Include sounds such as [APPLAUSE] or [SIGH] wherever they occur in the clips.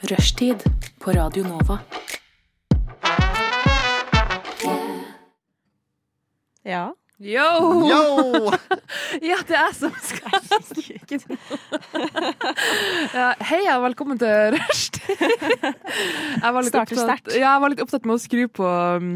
Rushtid på Radio Nova. Ja. Yo! Yo! [LAUGHS] Ja, det er jeg som skal [LAUGHS] ja, hei, og velkommen til Rushtid. [LAUGHS] Jeg var litt opptatt- Ja, jeg var litt opptatt med å skru på um,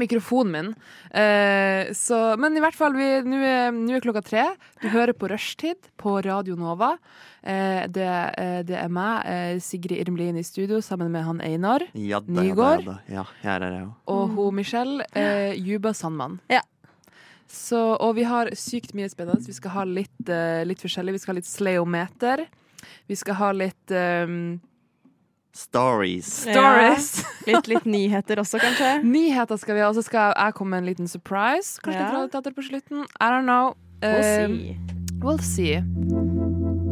mikrofonen min. Eh, så, men i hvert fall, nå er, er klokka tre. Du hører på Rushtid på Radio Nova. Eh, det, eh, det er meg, eh, Sigrid Irmlin, i studio sammen med han Einar. Ja da, ja da, Nygård. ja da. Ja, er jo. Og hun Michelle eh, Juba Sandmann. Ja. Så, og vi har sykt mye spennende. Vi skal ha litt, eh, litt forskjellig. Vi skal ha litt sleometer. Vi skal ha litt um, Stories. stories. [LAUGHS] Litt, litt nyheter også, kanskje. Nyheter skal vi ha, og så skal jeg komme med en liten surprise. Kanskje Ja. litt radioteater på slutten. I don't know. We'll Eh, see. We'll see.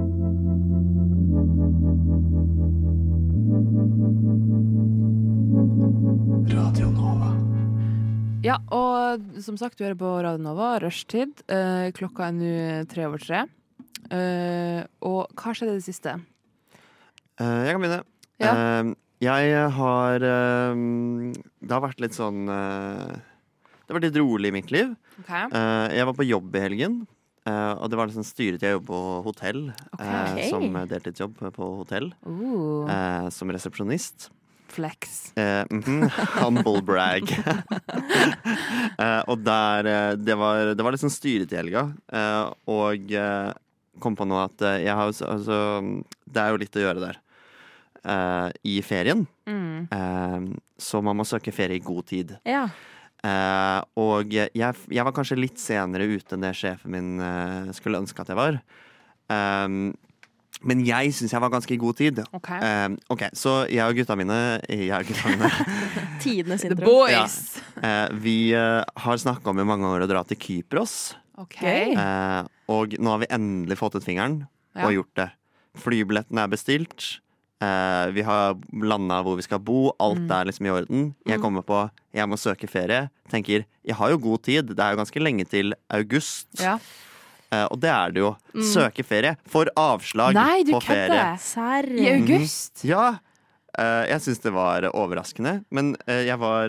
Radio Nova. Ja, og som sagt, du hører på Radio Nova, rushtid. Eh, klokka er nå tre over tre. Eh, og hva skjedde i det siste? Eh, jeg kan begynne. Ja. Eh, jeg har eh, Det har vært litt sånn eh, Det har vært litt rolig i mitt liv. Okay. Eh, jeg var på jobb i helgen. Uh, og det var liksom styret jeg jobber på hotell. okay. uh, som deltidsjobb på hotell. Uh, som resepsjonist. flex. Mm -hmm. humble brag. [LAUGHS] og der Det var, det var liksom styret i helga. Og kom på nå at jeg har altså, Det er jo litt å gjøre der. Eh, I ferien. Mm. Uh, så man må søke ferie i god tid. Ja. Uh, og jeg, jeg var kanskje litt senere ute enn det sjefen min skulle ønske at jeg var. Um, men jeg syns jeg var ganske i god tid. OK. Um, ok, Så jeg og gutta mine, jeg og gutta mine [LAUGHS] Tidenes The intro. boys. Eh, vi har snakka om i mange år å dra til Kypros. Okay. Eh, og nå har vi endelig fått ut fingeren Ja. og gjort det. Flybilletten er bestilt. Eh, vi har landa hvor vi skal bo. Alt Mm. er liksom i orden. Jeg kommer på jeg må søke ferie. Tenker jeg har jo god tid. Det er jo ganske lenge til august. Ja. Eh, og det er det jo. Søke ferie. Får avslag Mm. Nei, du på ferie. kødder! I august? Ja. eh, jeg syns det var overraskende. Men jeg var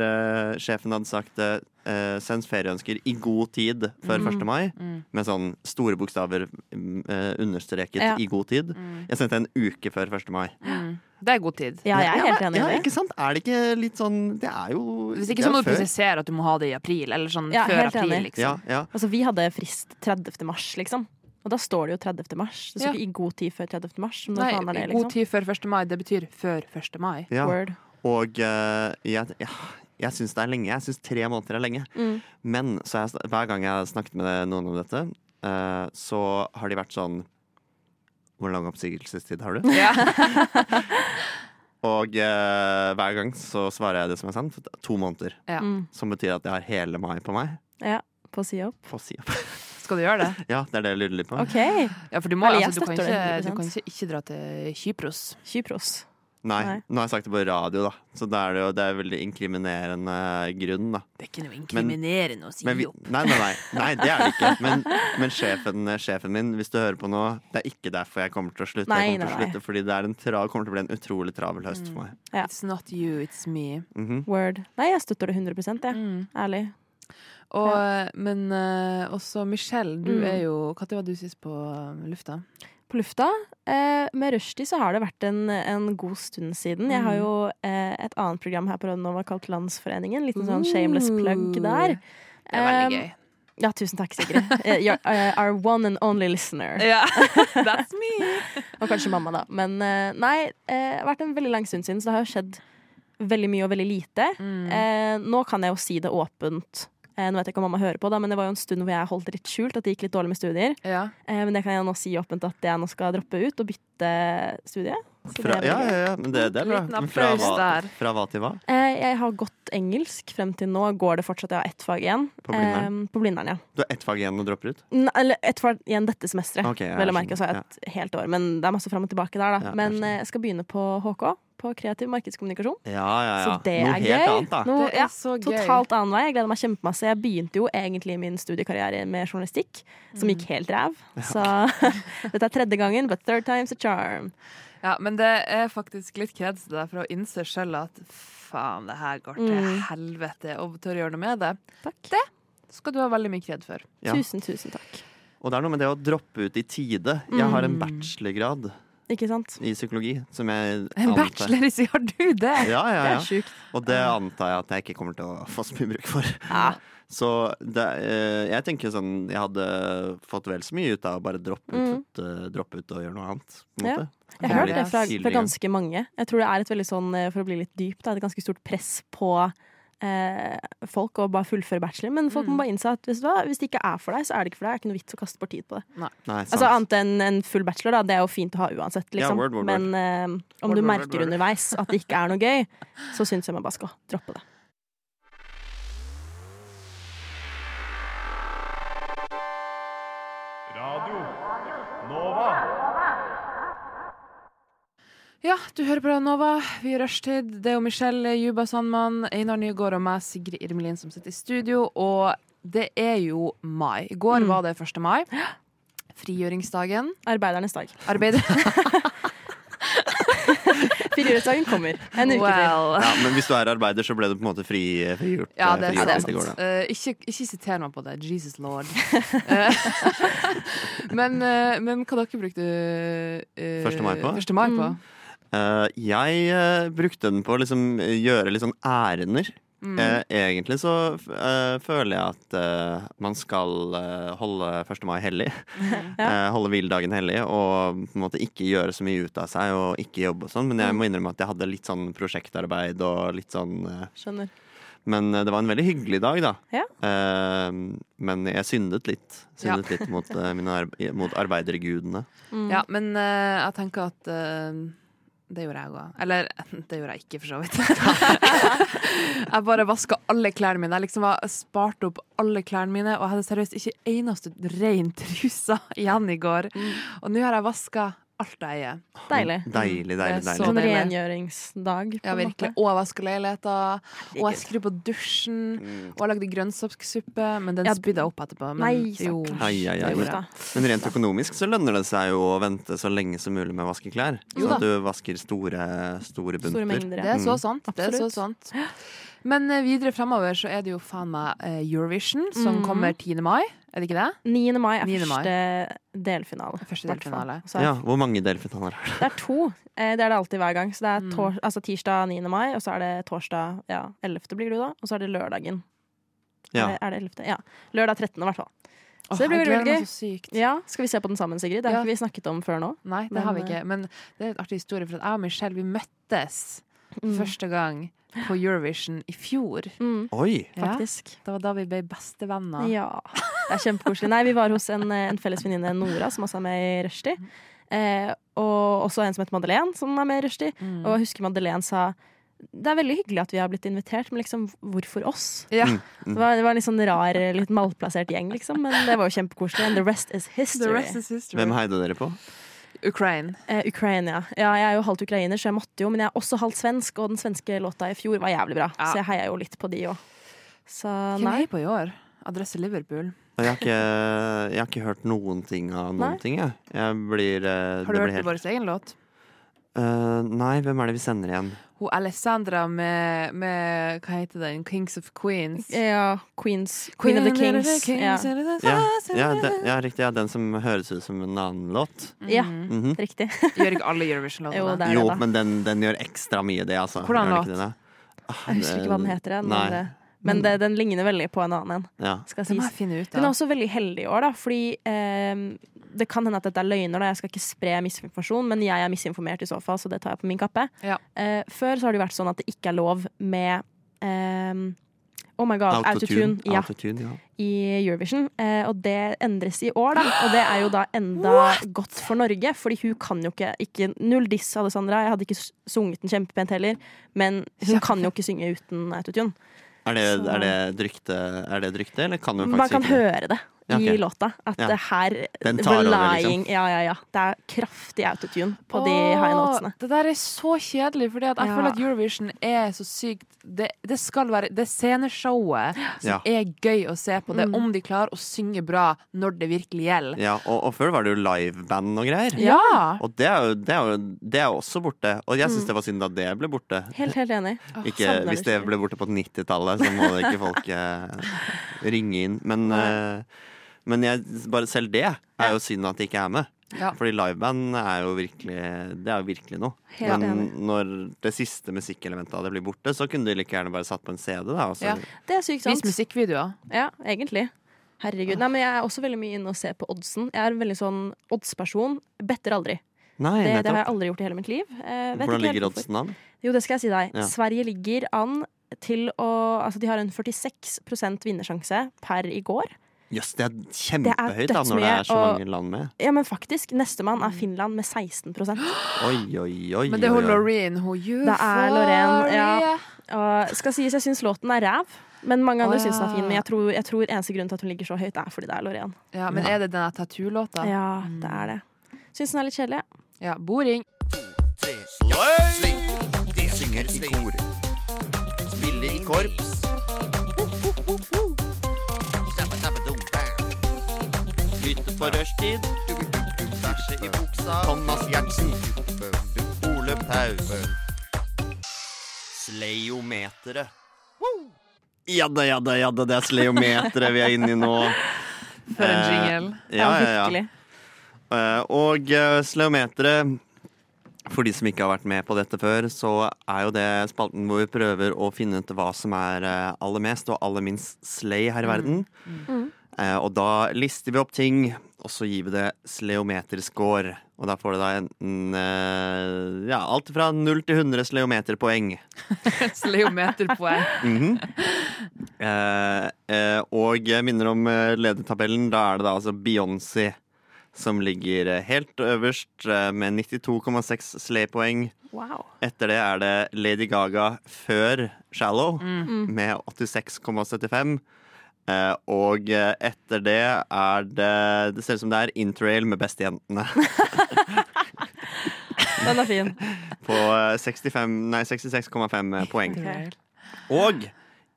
Sjefen hadde sagt uh, send ferieønsker i god tid før Mm. 1. mai. Mm. Med sånn store bokstaver eh, understreket Ja. i god tid. Mm. Jeg sendte en uke før 1. mai. Mm. Det er god tid. Ja, jeg er helt enig ja. Ikke sant? Er det ikke litt sånn Det er jo Hvis ikke så må du presisere at du må ha det i april, eller sånn Ja, før april, enig. liksom. Ja, ja. Altså, vi hadde frist 30. mars, liksom. Og da står det jo 30. mars. Det står Ja. ikke i god tid før 30. mars. Nei, det, liksom? god tid før 1. mai, det betyr før 1. mai. ja. Word. Og uh, jeg, ja, jeg syns det er lenge. Jeg syns tre måneder er lenge. Mm. Men så jeg, hver gang jeg har snakket med noen om dette, uh, så har de vært sånn Hvor lang oppsigelsestid har du? [LAUGHS] Ja. [LAUGHS] Og uh, hver gang så svarer jeg det som er sant. To måneder. Ja. Mm. Som betyr at jeg har hele mai på meg. Ja, på å si opp. Få si opp. [LAUGHS] Skal du gjøre det? Ja, det er det jeg lurer litt på. Okay. Ja, for du må altså, du kan ikke, du kan ikke, ikke dra til Kypros. Kypros. Nei, Nei. nå har jeg sagt det på radio, da. Så da er det jo det er veldig inkriminerende grunn, da. Det er ikke noe inkriminerende å si Men vi, opp. nei, nei, nei, nei, det er det ikke. [LAUGHS] Men, men sjefen, sjefen min, hvis du hører på nå, det er ikke derfor jeg kommer til å slutte. Nei, jeg kommer til å slutte Fordi det er en tra, kommer til å bli en utrolig travel høst for meg. Ja. It's not you, it's me. Mhm. Word. Nei, jeg støtter det 100 jeg. Mm. Ærlig. Og, Men uh, også Michelle, du Mm. er jo Når var du sist på eh, lufta? På lufta. Eh, med rushtid så har det vært en, en god stund siden. Jeg har jo eh, et annet program her på Radio Nova kalt Landsforeningen. Liten sånn shameless plug der. Det er veldig Um, gøy. Ja, tusen takk, Sigrid. Eh, you're, uh, our one and only listener. [LAUGHS] Ja, that's me. [LAUGHS] Og kanskje mamma, da. Men uh, nei, eh, det har vært en veldig lang stund siden, så det har jo skjedd veldig mye og veldig lite. Mm. Eh, nå kan jeg jo si det åpent. Eh, nå vet jeg ikke om mamma hører på, da, men det var jo en stund hvor jeg holdt det litt skjult at det gikk litt dårlig med studier. Ja. Eh, men det kan jeg nå si åpent at jeg nå skal droppe ut og bytte studie. Fra, ja, ja, ja, men det, det er bra. Fra hva, fra hva til hva? Eh, jeg har gått engelsk frem til nå. Går det fortsatt? Jeg har ett fag igjen. På Blindern? Eh, på blinderen, ja. Du har ett fag igjen og dropper ut? Ne, eller ett fag igjen dette semesteret. Okay, ja, Vel å merke, så har jeg et helt år. Men det er masse fram og tilbake der, da. Ja, jeg men eh, jeg skal begynne på HK, på kreativ markedskommunikasjon. Ja, ja, ja. Så det Noe er helt gøy. annet, da. Noe, Det er ja, så gøy. totalt annen vei. Jeg gleder meg kjempemasse. Jeg begynte jo egentlig min studiekarriere med journalistikk, som Mm. gikk helt ræv. Så [LAUGHS] dette er tredje gangen, but third time's a charm. Ja, men det er faktisk litt kreds til deg for å innse sjøl at faen, det her går til Mm. helvete, og tør å gjøre noe med det. Takk. Det skal du ha veldig mye kred for. Ja. Tusen, tusen takk. Og det er noe med det å droppe ut i tide. Jeg har en Mm. bachelorgrad Ikke sant? i psykologi som jeg En antar- bachelor har du det? Ja, ja, Det ja. er sjukt. Og det antar jeg at jeg ikke kommer til å få så mye bruk for. Ja. Så det, eh, jeg tenker sånn Jeg hadde fått vel så mye ut av å bare droppe ut, Mm. eh, droppe ut og gjøre noe annet. På Ja. måte. Jeg har hørt det fra, fra ganske mange. Jeg tror det er et veldig sånn, eh, for å bli litt dyp, da, et ganske stort press på eh, folk å bare fullføre bachelor. Men folk må Mm. bare innse at hvis, hva, hvis det ikke er for deg, så er det ikke for deg. Det er ikke noe vits å kaste bort tid på det. Nei, Nei, Altså Annet enn en full bachelor, da. Det er jo fint å ha uansett, Ja, liksom. word, word, word. Men eh, om Word, du word, merker word, word. underveis at det ikke er noe gøy, så syns jeg man bare skal droppe det. Ja, du hører på Nova. Vi er rushtid. Det er jo Michelle Juba Sandmann, Einar Nygaard og meg, Sigrid Irmelin, som sitter i studio. Og det er jo mai. I går Mm. var det 1. mai. Frigjøringsdagen. Arbeidernes dag. Arbeider... [LAUGHS] Frigjøringsdagen kommer. En uke til. Ja, men hvis du er arbeider, så ble du på en måte fri, frigjort. Ja, det, frigjort det er sant. går. Eh, ikke, ikke siter meg på det. Jesus lord. Eh, [LAUGHS] men, uh, men hva dere brukte uh, 1. mai på? 1. mai på? Mm. Eh, jeg eh, brukte den på å liksom eh, gjøre litt sånn ærender. Mm. Eh, egentlig så føler jeg at man skal holde 1. mai hellig. [LAUGHS] Eh, holde hviledagen hellig og på en måte ikke gjøre så mye ut av seg og ikke jobbe og sånn. Men jeg må innrømme at jeg hadde litt sånn prosjektarbeid og litt sånn Skjønner. Men det var en veldig hyggelig dag, da. Ja. Uh, men jeg syndet litt. Syndet litt mot, uh, mine arbe mot arbeidergudene. Mm. Ja, men uh, jeg tenker at det gjorde jeg òg. Eller [LAUGHS] det gjorde jeg ikke, for så vidt. [LAUGHS] jeg bare vaska alle klærne mine. Jeg liksom var spart opp alle klærne mine, og jeg hadde seriøst ikke eneste rein truse igjen i går. Og nå har jeg vaska alt jeg eier. Deilig. Deilig, er deilig. deilig. Sånn rengjøringsdag. på Ja, virkelig. måte. Og jeg vasker leiligheten. Og jeg skrur på dusjen. Mm. Og jeg lagde grønnsakssuppe, men den Ja, spydde jeg opp etterpå. Men Nei, jo. Ai, ai, ai. Men rent økonomisk så lønner det seg jo å vente så lenge som mulig med å vaske klær. Jo Sånn at du vasker store, store bunter. Store mengder. Det er så Mm. sant. Det er så sant. Men eh, videre fremover så er det jo faen meg eh, Eurovision, som mm. kommer 10. mai. Er det ikke det? 9. mai er 9. mai. første delfinale. Første delfinale. Så er- Ja, hvor mange delfinaler er det? Det er to. Eh, Det er det alltid hver gang. Så det er Mm. tor altså tirsdag 9. mai, og så er det torsdag ja, 11. blir det da. Og så er det lørdagen. Ja. Er, det, er det 11.? Ja. Lørdag 13. i hvert fall. Så det blir veldig gøy. Ja, Skal vi se på den sammen, Sigrid? Det har Ja. ikke vi snakket om før nå. Nei, det Men, har vi eh, ikke. Men det er en artig historie, for at jeg og Michelle vi møttes Mm. første gang på Eurovision i fjor. Mm, Oi! Ja, faktisk. det var da vi ble bestevenner. Ja. Det er kjempekoselig. Nei, vi var hos en, en felles venninne, Nora, som også er med i Rushdie. Eh, og også en som heter Madeleine, som er med i Rushdie. Mm. Og jeg husker Madeleine sa det er veldig hyggelig at vi har blitt invitert, men liksom, hvorfor oss? Ja. Mm. Det var, det var en litt sånn rar, litt malplassert gjeng, liksom, men det var jo kjempekoselig. And the rest is The history. rest is history. Hvem heide dere på? Ukraine. Eh, Ukraine, Ja, jeg er jo halvt ukrainer, så jeg måtte jo, men jeg er også halvt svensk, og den svenske låta i fjor var jævlig bra, Ja. så jeg heier jo litt på de òg. Så Hvem nei. er på i år? Adresse Liverpool. Jeg har ikke, jeg har ikke hørt noen ting av noen Nei. ting, jeg. jeg blir, eh, Har du det hørt helt... vår egen låt? Uh, nei, hvem er det vi sender igjen? Hun Alessandra med, med Hva heter den? Kings of Queens. Ja, Queens, Queen of the Kings. Ja, Ja, ja, de, ja riktig. Ja, den som høres ut som en annen låt. Ja. mm -hmm. riktig. [LAUGHS] Gjør ikke alle Jo, Eurovision-låtene det er Jo, det, men den, den gjør ekstra mye, det, altså. Hvordan låt? Ah, Jeg husker ikke hva den heter. Den, Nei. Men, men det, den ligner veldig på en annen en. Ja. Skal sies. Hun er også veldig heldig i år, da, fordi eh, det kan hende at dette er løgner. Da. Jeg skal ikke spre misinformasjon, men jeg er misinformert i så fall, så det tar jeg på min kappe. Ja. Eh, før så har det vært sånn at det ikke er lov med eh, Oh my god, autotune, ja, Autotune, ja. i Eurovision. Eh, og det endres i år, da. Og det er jo da enda godt for Norge, fordi hun kan jo ikke, ikke Null diss, Alessandra. Jeg hadde ikke sunget den kjempepent heller, men hun kan jo ikke synge uten autotune. Er det, Så- er det et rykte, er eller kan hun Man kan høre det Ja, okay. i låta. At Ja. det her Den tar over, liksom. Ja, ja, ja. Det er kraftig autotune på de high notesene. Det der er så kjedelig, Fordi jeg Ja. føler at Eurovision er så sykt Det, det skal være Det sceneshowet som Ja. er gøy å se på. Det Mm. om de klarer å synge bra når det virkelig gjelder. Ja, og, og før var det jo liveband og greier. Ja! Og det er jo, det er jo, det er jo også borte. Og jeg Mm. syns det var synd at det ble borte. Helt, helt enig. Ikke, savner hvis det det ble borte på 90-tallet, så må det ikke folk [LAUGHS] eh, ringe inn. Men, eh, men jeg, bare selv det er jo synd at de ikke er med. Ja. Fordi liveband er jo virkelig Det er jo virkelig noe. Helt Men enig. når det siste musikkelementet av det blir borte, så kunne de like gjerne bare satt på en CD. Da, og så- Ja. Det er sykt Vis sant. musikkvideoer. Ja, egentlig. Herregud. Nei, men jeg er også veldig mye inne og ser på oddsen. Jeg er en veldig sånn oddsperson. Better aldri. Nei, Det, det har jeg aldri gjort i hele mitt liv. Eh, vet Hvordan ikke ligger oddsen an? Jo, det skal jeg si deg. Ja. Sverige ligger an til å Altså, de har en 46% vinnersjanse per i går. Jøss, det er kjempehøyt da, når det er så og- mange land med. Ja, men faktisk. Nestemann er Finland med 16 [GASPS] Oi, oi, oi. Men det er hun. Loreen. Hun Det er Loreen, ja. Og skal sies, jeg syns låten er ræv. Men mange andre ja. syns den er fin. Men jeg tror, jeg tror eneste grunn til at hun ligger så høyt, er fordi det er Loreen. Ja, men er det denne tattoo-låta? Ja, det er det. Syns den er litt kjedelig. Ja, Boring. De synger i kor. Spiller i korps. På rushtid. Bæsje i buksa. Thomas Gjertsen. Ole Paus. Sleiometeret. Ja da, ja da, ja da, det er sleiometeret vi er inne i nå. [LAUGHS] For en Eh, jingle. Ja, ja, ja. virkelig. Eh, Og uh, sleometeret For de som ikke har vært med på dette før, så er jo det spalten hvor vi prøver å finne ut hva som er eh, aller mest og aller minst slay her i verden. Mm. Eh, og da lister vi opp ting, og så gir vi det sleometerscore. Og da får du da enten eh, ja, alt fra 0 til 100 sleometerpoeng. [LAUGHS] Sleometerpoeng. Eh, eh, og jeg minner om eh, ledertabellen. Da er det da altså Beyoncé som ligger eh, helt øverst eh, med 92,6 slepoeng. Wow. Etter det er det Lady Gaga før Shallow Mm. med 86,75. Eh, og eh, etter det er det Det ser ut som det er Interrail med Bestejentene [LAUGHS] Den er fin. på eh, 65 nei, 66,5 poeng. Interrail. Og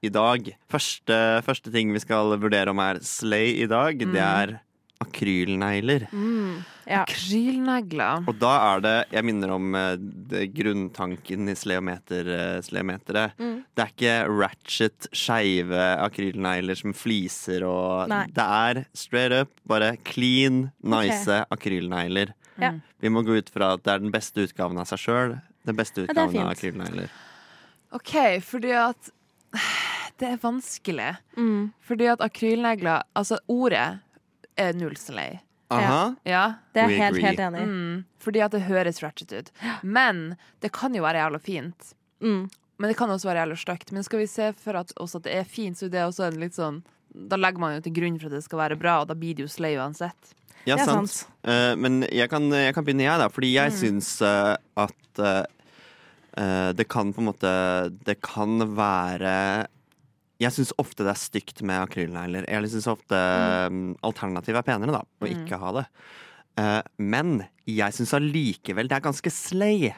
i dag første, første ting vi skal vurdere om er slay i dag, det er akrylnegler. Mm. Ja. Akrylnegler. Og da er det Jeg minner om eh, det, grunntanken i sleometer, eh. Mm. Det er ikke ratchet, skeive akrylnegler som fliser og Nei. Det er straight up, bare clean, nice akrylnegler. Ja. Vi må gå ut fra at det er den beste utgaven av seg sjøl. Den beste utgaven ja, av akrylnegler. OK, fordi at [SIGHS] Det er vanskelig. Mm. Fordi at akrylnegler Altså, ordet er null slay. Aha. Ja. Det er jeg helt, helt enig i. Mm, fordi at det høres ratchet ut. Men det kan jo være jævla fint. Mm. Men det kan også være jævla stygt. Men skal vi se for at, at det er fint, så det er også en litt sånn Da legger man jo til grunn for at det skal være bra, og da blir det jo slay uansett. Ja, Det er sant. sant. Uh, men jeg kan, jeg kan begynne, jeg, da. Fordi jeg Mm. syns uh, at eh, eh, det kan på en måte Det kan være Jeg syns ofte det er stygt med akrylnegler. Jeg syns ofte mm. alternativet er penere, da, å Mm. ikke ha det. Eh, men jeg syns allikevel det er ganske slay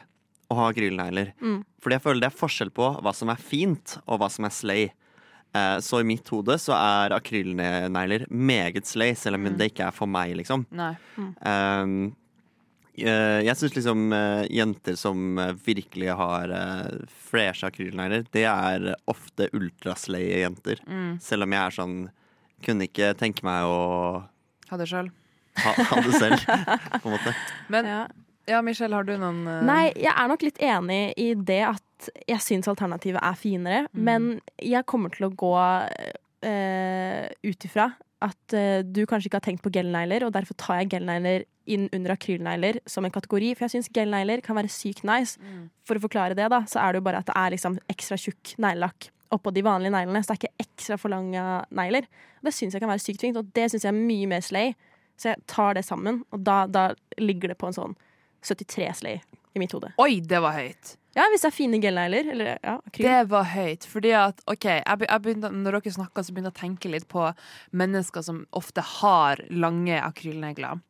å ha akrylnegler. Mm. Fordi jeg føler det er forskjell på hva som er fint, og hva som er slay. Eh, så i mitt hode så er akrylnegler meget slay, selv om Mm. det ikke er for meg, liksom. Nei. Um, eh, jeg syns liksom eh, jenter som eh, virkelig har uh, freshe akrylnegler, det er ofte ultraslaye jenter. Mm. Selv om jeg er sånn Kunne ikke tenke meg å Ha det sjøl. ha, ha det selv, [LAUGHS] på en måte. Men ja. Ja. Michelle, har du noen uh... Nei, jeg er nok litt enig i det at jeg syns alternativet er finere, Mm. men jeg kommer til å gå uh, ut ifra at uh, du kanskje ikke har tenkt på gelnegler, og derfor tar jeg gelnegler inn under akrylnegler som en kategori. For jeg syns gelnegler kan være sykt nice. Mm. For å forklare det, da, så er det jo bare at det er liksom ekstra tjukk neglelakk oppå de vanlige neglene. Så det er ikke ekstra for lange negler. Det syns jeg kan være sykt fint, og det syns jeg er mye mer slay. Så jeg tar det sammen, og da, da ligger det på en sånn 73 slay i mitt hode. Oi, det var høyt! Ja, hvis det er fine gelnegler. Eller ja, akryl. Det var høyt. Fordi at, ok, jeg, jeg begynte, Når dere snakka, så begynte jeg å tenke litt på mennesker som ofte har lange akrylnegler.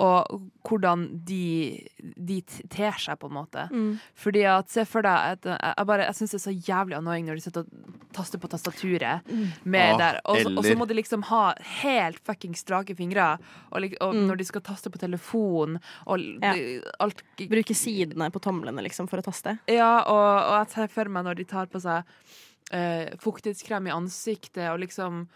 Og hvordan de, de ter seg, på en måte. Mm. Fordi at, Se for deg at Jeg, jeg, bare- jeg syns det er så jævlig annoying når de sitter og taster på tastaturet. Med Ah, der og, så- og så må de liksom ha helt fucking strake fingre. Og, og Mm. når de skal taste på telefon og Ja. alt Bruke sidene på tomlene liksom, for å taste. Ja, og, og jeg ser for meg når de tar på seg eh, fuktighetskrem i ansiktet og liksom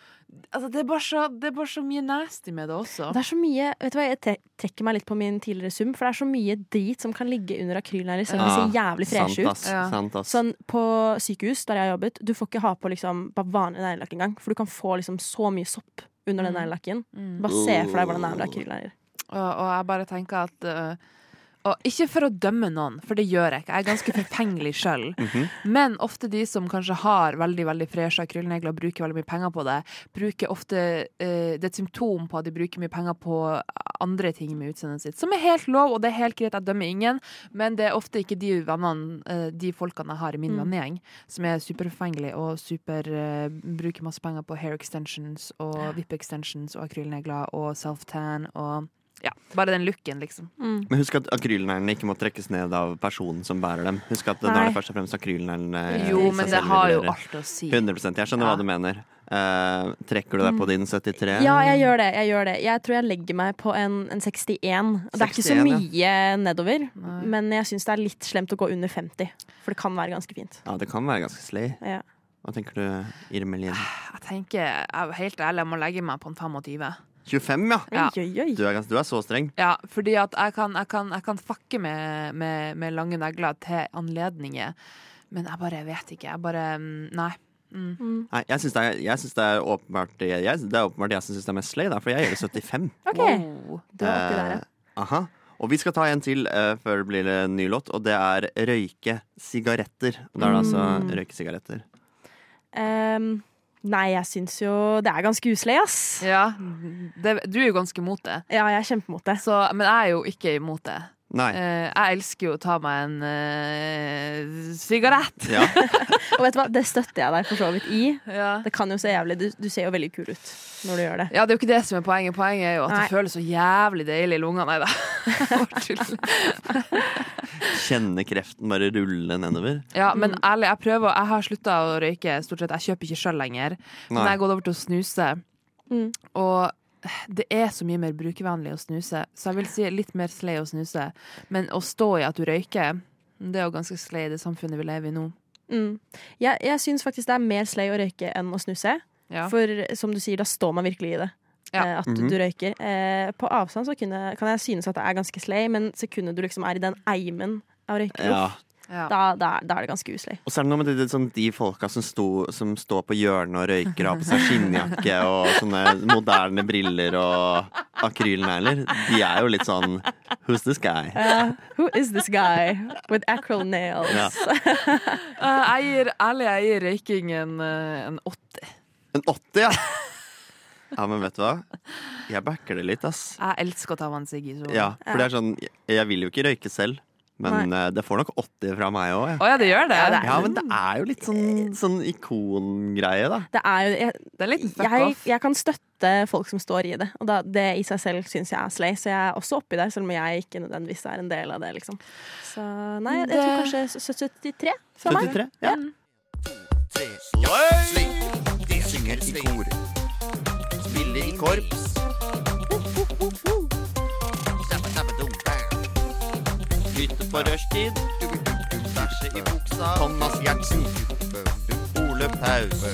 Altså, det er, bare så, det er bare så mye nasty med det også. Det er så mye, vet du hva, Jeg trekker meg litt på min tidligere sum, for det er så mye drit som kan ligge under akrylnegler, selv om de ser jævlig freshe ut. Ja. Sånn På sykehus der jeg har jobbet, du får ikke ha på liksom bare vanlig neglelakk engang. For du kan få liksom så mye sopp under den neglelakken. Mm. Bare se for deg hvordan det er med akrylnegler. Og, og jeg bare tenker at eh, og Ikke for å dømme noen, for det gjør jeg ikke. Jeg er ganske forfengelig sjøl. [LAUGHS] Mhm. Men ofte de som kanskje har veldig veldig freshe akrylnegler og bruker veldig mye penger på det, bruker ofte eh, Det er et symptom på at de bruker mye penger på andre ting med utseendet sitt. Som er helt lov, og det er helt greit. Jeg dømmer ingen. Men det er ofte ikke de vennene, eh, de folkene jeg har i min Mm. vennegjeng, som er superforfengelige og super eh, bruker masse penger på hair extensions og vippe extensions og akrylnegler og self-tan og ja, bare den looken, liksom. Mm. Men husk at akrylneglene ikke må trekkes ned av personen som bærer dem. Husk at da Nei. er det først og fremst akrylneglene Jo, men det har jo alt å si. 100 Jeg skjønner Ja. hva du mener. Uh, trekker du deg på din 73? Ja, jeg gjør det. Jeg gjør det Jeg tror jeg legger meg på en, en 61. Det er ikke så 61, mye nedover, Nei. men jeg syns det er litt slemt å gå under 50. For det kan være ganske fint. Ja, det kan være ganske slay. Ja. Hva tenker du, Irmelin? Jeg tenker, jeg er helt ærlig, jeg må legge meg på en 25. 25, ja! Ja. Oi, oi, oi. Du er, du er så streng. Ja, fordi at jeg kan, jeg kan, jeg kan fucke med, med, med lange negler til anledninger. Men jeg bare vet ikke. Jeg bare mm, Nei. Mm. Mm. Nei, jeg syns det, det er åpenbart jeg, jeg, Det er åpenbart jeg som syns det er mest slay, for jeg gjør det 75. OK. Wow. Du er oppi der, ja. Eh, aha. Og vi skal ta en til uh, før det blir en ny låt, og det er røyke sigaretter. Og Da er det altså røyke sigaretter. Ehm, nei, jeg syns jo det er ganske uslig, ass. Ja, det, du er jo ganske imot det. Ja, jeg er kjempemot det. Så, men jeg er jo ikke imot det. Nei. Eh, jeg elsker jo å ta meg en uh, sigarett. Ja. [LAUGHS] Og vet du hva, det støtter jeg deg for så vidt i. Ja. Det kan jo se jævlig Du, du ser jo veldig kul ut når du gjør det. Ja, det er jo ikke det som er poenget. Poenget er jo at Nei. det føles så jævlig deilig i lungene. Nei da. [LAUGHS] Kjenne kreften bare rulle nedover. ja, men ærlig, jeg prøver Jeg har slutta å røyke. Stort sett, Jeg kjøper ikke sjøl lenger. Men jeg har gått over til å snuse. Mm. Og det er så mye mer brukervennlig å snuse, så jeg vil si litt mer slay å snuse. Men å stå i at du røyker, det er jo ganske slay i det samfunnet vi lever i nå. Mm. Jeg, jeg syns faktisk det er mer slay å røyke enn å snuse. Ja. For som du sier, da står man virkelig i det. Ja. eh, At Mhm. du røyker. Eh, på avstand så kunne, kan jeg synes at det er ganske slay, men sekundet du liksom er i den eimen av røykeluft, Ja. Ja. da, da, da er det ganske uselig. Og så er det noe med det, det, sånn, de folka som, sto, som står på hjørnet og røyker og har på seg skinnjakke og sånne moderne briller og akrylnegler. De er jo litt sånn Who's this guy? Who is this guy with acryl nails? Ja. uh, [LAUGHS] jeg gir ærlig jeg gir røyking en, eh, en 80. En 80, ja! Ja, men vet du hva? Jeg backer det litt, ass. Jeg elsker å ta meg en sigg. Ja, for det er sånn Jeg vil jo ikke røyke selv, men eh, det får nok 80 fra meg òg. Å ja, det gjør det? Ja, det er- Ja, men det er jo litt sånn, sånn ikongreie, da. Det er jo jeg, Det er litt fuck jeg, off. jeg kan støtte folk som står i det, og da, det i seg selv syns jeg er slay. Så jeg er også oppi der, selv om jeg ikke nødvendigvis er en del av det. liksom Så nei, jeg, jeg tror kanskje 73 fra meg. 73? Ja. De synger i kor. Spiller i korps. På rushtid. Bæsje i buksa. Thomas Gjertsen. Ole Paus.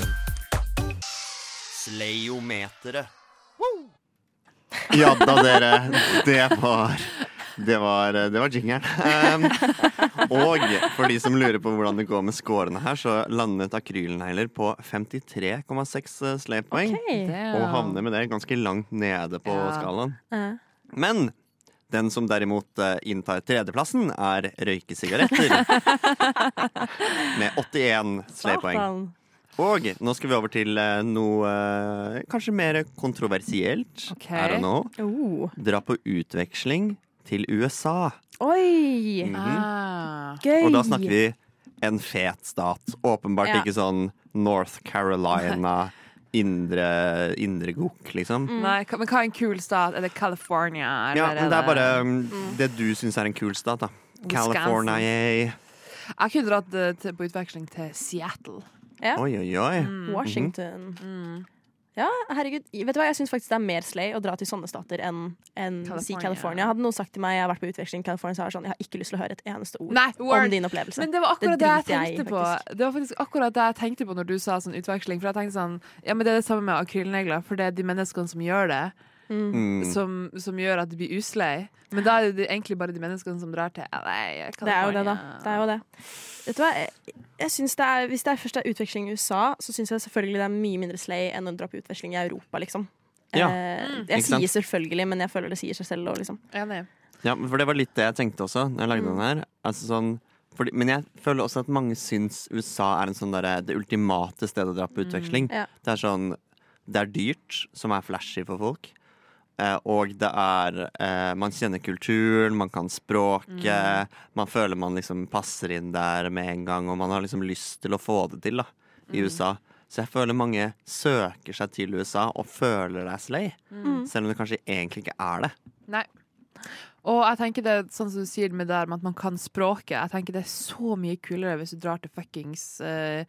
Sleiometeret. Ja da, dere. Det var det var, det var jingeren. Um, og for de som lurer på hvordan det går med scorene her, så landet akrylnegler på 53,6 slaypoeng. Okay. Og havner med det ganske langt nede på Ja. skalaen. Eh, Men den som derimot eh, inntar tredjeplassen, er røykesigaretter. [LAUGHS] med 81 slaypoeng. Og nå skal vi over til eh, noe eh, kanskje mer kontroversielt. Okay. I don't know. Oh. Dra på utveksling til USA. Oi! Mhm. Ah. Gøy! Og da snakker vi en fet stat. Åpenbart Ja. ikke sånn North Carolina, indre, indre gokk, liksom. Nei, men hva er en kul stat? Er det California? Eller Ja, men det er bare um, Mm. det du syns er en kul stat, da. California. Jeg kunne dratt eh, på utveksling til Seattle. Ja. Oi, oi, oi. Mm. Washington. Mm. Ja, herregud. Vet du hva, Jeg syns faktisk det er mer slay å dra til sånne stater enn en si California. Hadde noen sagt til meg jeg har vært på utveksling i California, så har jeg sånn, jeg har ikke lyst til å høre et eneste ord Nei, om din opplevelse. Men det var akkurat det, Det jeg tenkte jeg på. Det var faktisk akkurat det jeg tenkte på når du sa sånn utveksling. For jeg tenkte sånn Ja, men det er det samme med akrylnegler, for det er de menneskene som gjør det, Mm. som, som gjør at det blir uslei. Men da er det egentlig bare de menneskene som drar til LA. Det er jo det, da. Det er jo det. Vet du hva? Jeg, jeg synes det er, hvis det er først er utveksling i USA, så syns jeg selvfølgelig det er mye mindre slay enn å dra på utveksling i Europa, liksom. Ja. Eh, Mm. jeg sier selvfølgelig, men jeg føler det sier seg selv òg, liksom. Enig. Ja, for det var litt det jeg tenkte også når jeg lagde Mm. den her. Altså sånn, fordi, men jeg føler også at mange syns USA er en sånn der, det ultimate stedet å dra på utveksling. Mm. Ja. Det er sånn Det er dyrt, som er flashy for folk. Eh, og det er eh, Man kjenner kulturen, man kan språket. Mm. Man føler man liksom passer inn der med en gang, og man har liksom lyst til å få det til da Mm. i USA. Så jeg føler mange søker seg til USA og føler deg slay. Mm. Selv om det kanskje egentlig ikke er det. Nei. Og jeg tenker det sånn som du sier med der med at man kan språket. Jeg tenker det er så mye kulere hvis du drar til fuckings uh,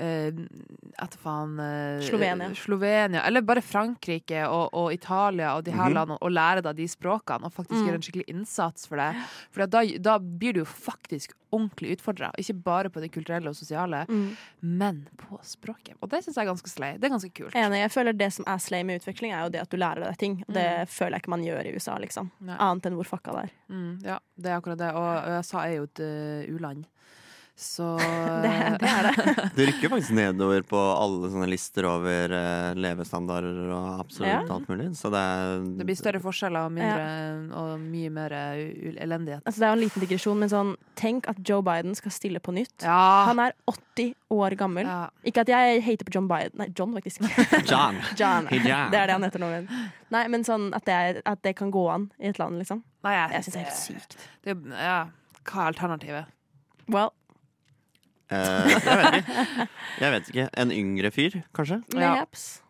Etter faen uh, Slovenia. Slovenia. Eller bare Frankrike og, og Italia og de her Mhm. landene, og lære deg de språkene og faktisk Mm. gjøre en skikkelig innsats for det. For da, da blir du jo faktisk ordentlig utfordra. Ikke bare på det kulturelle og sosiale, Mm. men på språket. Og det syns jeg er ganske slay. Det er ganske kult. Enig. Jeg føler det som er slay med utvikling, er jo det at du lærer deg ting. Og det føler jeg ikke man gjør i USA, liksom. Nei. Annet enn hvor fucka det er. Mm, ja, det er akkurat det. Og USA er jo et uh, u-land. Så Det, [LAUGHS] det er det. [LAUGHS] Det rykker faktisk nedover på alle sånne lister over eh, levestandarder og absolutt Ja. alt mulig. Så det er Det blir større forskjeller og, mindre, og mye mer uh, elendighet. Altså, det er jo en liten digresjon, men sånn, tenk at Joe Biden skal stille på nytt. Ja. Han er 80 år gammel. ja. Ikke at jeg hater på John Biden. Nei, John, faktisk. [LAUGHS] John. John. John. Det er det han heter nå. men- Nei, men sånn at det, er, at det kan gå an i et land, liksom. Nei, jeg, Jeg syns det er helt sykt. Det, ja. Hva er alternativet? Well, Eh, jeg vet ikke. Jeg vet ikke. En yngre fyr, kanskje? Ja.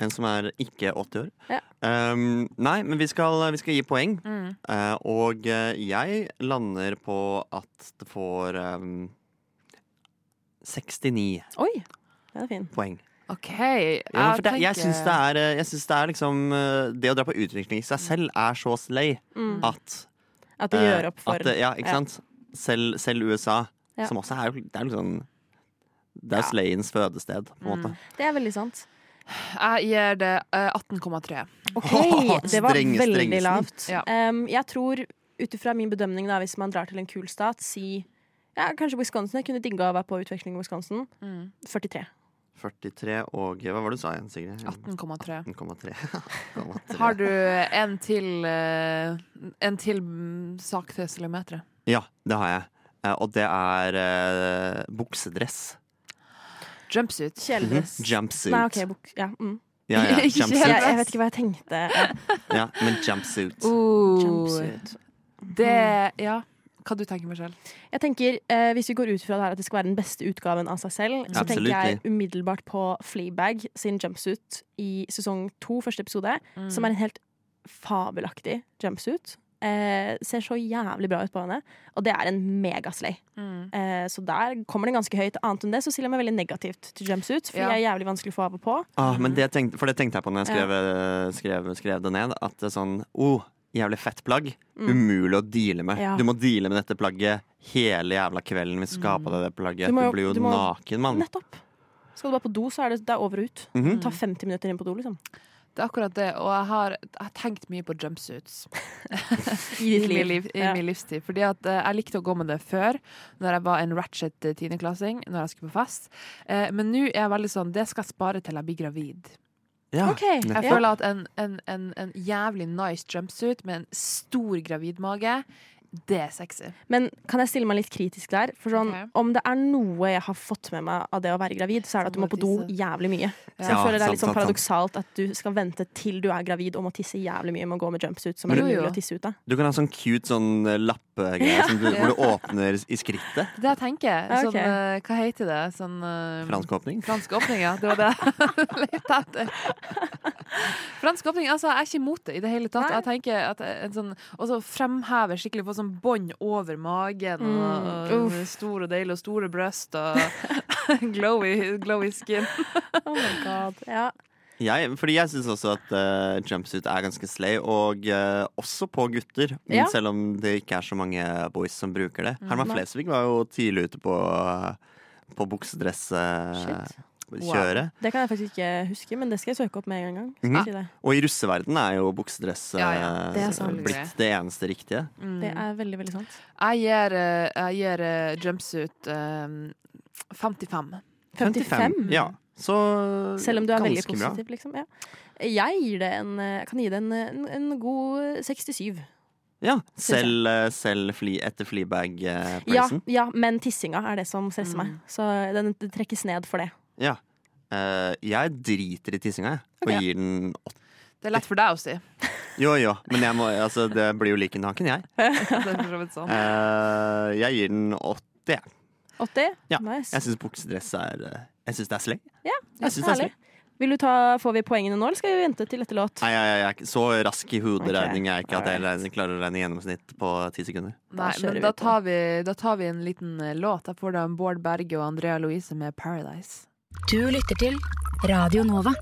En som er ikke 80 år. Ja. Um, nei, men vi skal, vi skal gi poeng. Mm. Uh, og eh, jeg lander på at det får um, 69 Oi, den er fin. poeng. OK. Ja, for det, jeg syns det jeg synes det er liksom Det å dra på utvikling i seg selv er så slay Mm. at At det gjør opp for at, ja, ikke ja. sant? Selv, selv USA, Ja. som også er Det er liksom Det er Ja. Slayens fødested, på en måte. Det er veldig sant. Jeg gir det eh, 18,3. OK, [LAUGHS] det var strenge, veldig lavt. Ja. Um, jeg tror, ut ifra min bedømning, da, hvis man drar til en kul stat, si ja, kanskje Wisconsin. Jeg kunne digga å være på utveksling i Wisconsin. Mm. 43. 43 og Hva var det du sa igjen, Sigrid? 18,3. 18,3. 18,3. Har du en til eh, En til mm, sak til Celimeteret? Ja, det har jeg. Eh, og det er eh, buksedress. Jumpsuit. Kjeledress. Mhm. Jumpsuit. Nei, OK, bok. ja, mm. Ja, ja, [LAUGHS] Jumpsuit. jeg, jeg vet ikke hva jeg tenkte. [LAUGHS] Ja, men jumpsuit. Oh, jumpsuit. Det Ja. Hva du tenker Michelle? Jeg tenker, eh, Hvis vi går ut fra det her at det skal være den beste utgaven av seg selv, så tenker jeg umiddelbart på Fleabag sin jumpsuit i sesong to, første episode, som er en helt fabelaktig jumpsuit. Eh, ser så jævlig bra ut på henne, og det er en megaslay. Mm. Eh, så der kommer den ganske høyt. Annet enn det så stiller jeg meg veldig negativt til jumpsuit, for Ja. jeg er jævlig vanskelig å få av og på. Ah, men det tenkte, for det tenkte jeg på når jeg skrev, ja. skrev, skrev det ned. At det er sånn oh, jævlig fett plagg. Umulig å deale med. Mm. Ja. Du må deale med dette plagget hele jævla kvelden hvis du skal ha på deg det plagget. Du må du blir jo du må- naken, mann. Nettopp. Skal du bare på do, så er det, det er over og ut. Mhm. Ta 50 minutter inn på do, liksom. Det er akkurat det, og jeg har, jeg har tenkt mye på jumpsuits [LAUGHS] I i, min, liv. liv, i Ja. min livstid. Fordi at uh, jeg likte å gå med det før, når jeg var en ratchet eh, tiendeklassing, når jeg skulle på fest. Uh, men nå er jeg veldig sånn, det skal jeg spare til jeg blir gravid. Ja, okay. Jeg føler at en, en, en, en jævlig nice jumpsuit med en stor gravidmage Det er sexy. Men kan jeg stille meg litt kritisk der? For sånn, okay. Om det er noe jeg har fått med meg av det å være gravid, så er det at du må på do jævlig mye. Så jeg Ja, føler det er litt sånn paradoksalt at du skal vente til du er gravid og må tisse jævlig mye med å gå med jumpsuit som er umulig å tisse ut av. Du kan ha sånn cute sånn eh, lappegreie ja. du, hvor du [LAUGHS] åpner i skrittet. Det jeg tenker. jeg. Sånn, okay. eh, hva heter det? Sånn uh, Fransk åpning. Fransk åpning, ja. Det var det jeg [LAUGHS] lette etter. Fransk åpning, altså Jeg er ikke imot det i det hele tatt. Nei. Jeg tenker at en sånn Og så fremhever skikkelig, på sånn bånd over magen, Mm, og, og uff. stor og deilig, og store bryst, og [LAUGHS] glowy, glowy skin. [LAUGHS] Oh my god. Ja. Jeg, fordi jeg syns også at uh, jumpsuit er ganske slay, og uh, også på gutter. Ja. Selv om det ikke er så mange boys som bruker det. Herman Flesvig var jo tidlig ute på, på buksedresskjøret. Shit. Det kan jeg faktisk ikke huske, men det skal jeg søke opp med en gang. Skal Mhm. si det. Og i russeverden er jo buksedress Ja, ja, det er eh, sant. blitt det eneste riktige. Mm. Det er veldig, veldig sant. Jeg gir, eh, jeg gir eh, jumpsuit um, 55. 55. Ja, så Selv om du er veldig positiv, bra. liksom. Ja. Jeg gir det en, kan gi det en, en, en god 67. Ja, selv, eh, selv fly, etter Ja, Fleabag-prisen. ja, men tissinga er det som stresser Mm. meg. Så den, det trekkes ned for det. Ja. Eh, jeg driter i tissinga, jeg. Og Ok. gir den åtte. Det er lett for deg å si. Jo, jo, men jeg må, altså, det blir jo like naken, jeg. [LAUGHS] Det er for så vidt sånn. Eh, jeg gir den åtte, jeg. 80? Ja, Nice. Jeg syns buksedress er eh, Jeg syns det er slay. Ja, Jeg synes det er herlig. Vil du ta, Får vi poengene nå, eller skal vi vente til etter låt? Nei, jeg, jeg er ikke så rask i hoderegning jeg er ikke at jeg regner- klarer å regne gjennomsnitt på ti sekunder. Nei, kjører men vi da på. tar, vi, da tar vi en liten eh, låt. Da får du Bård Berge og Andrea Louise med 'Paradise'. Du lytter til Radio Nova.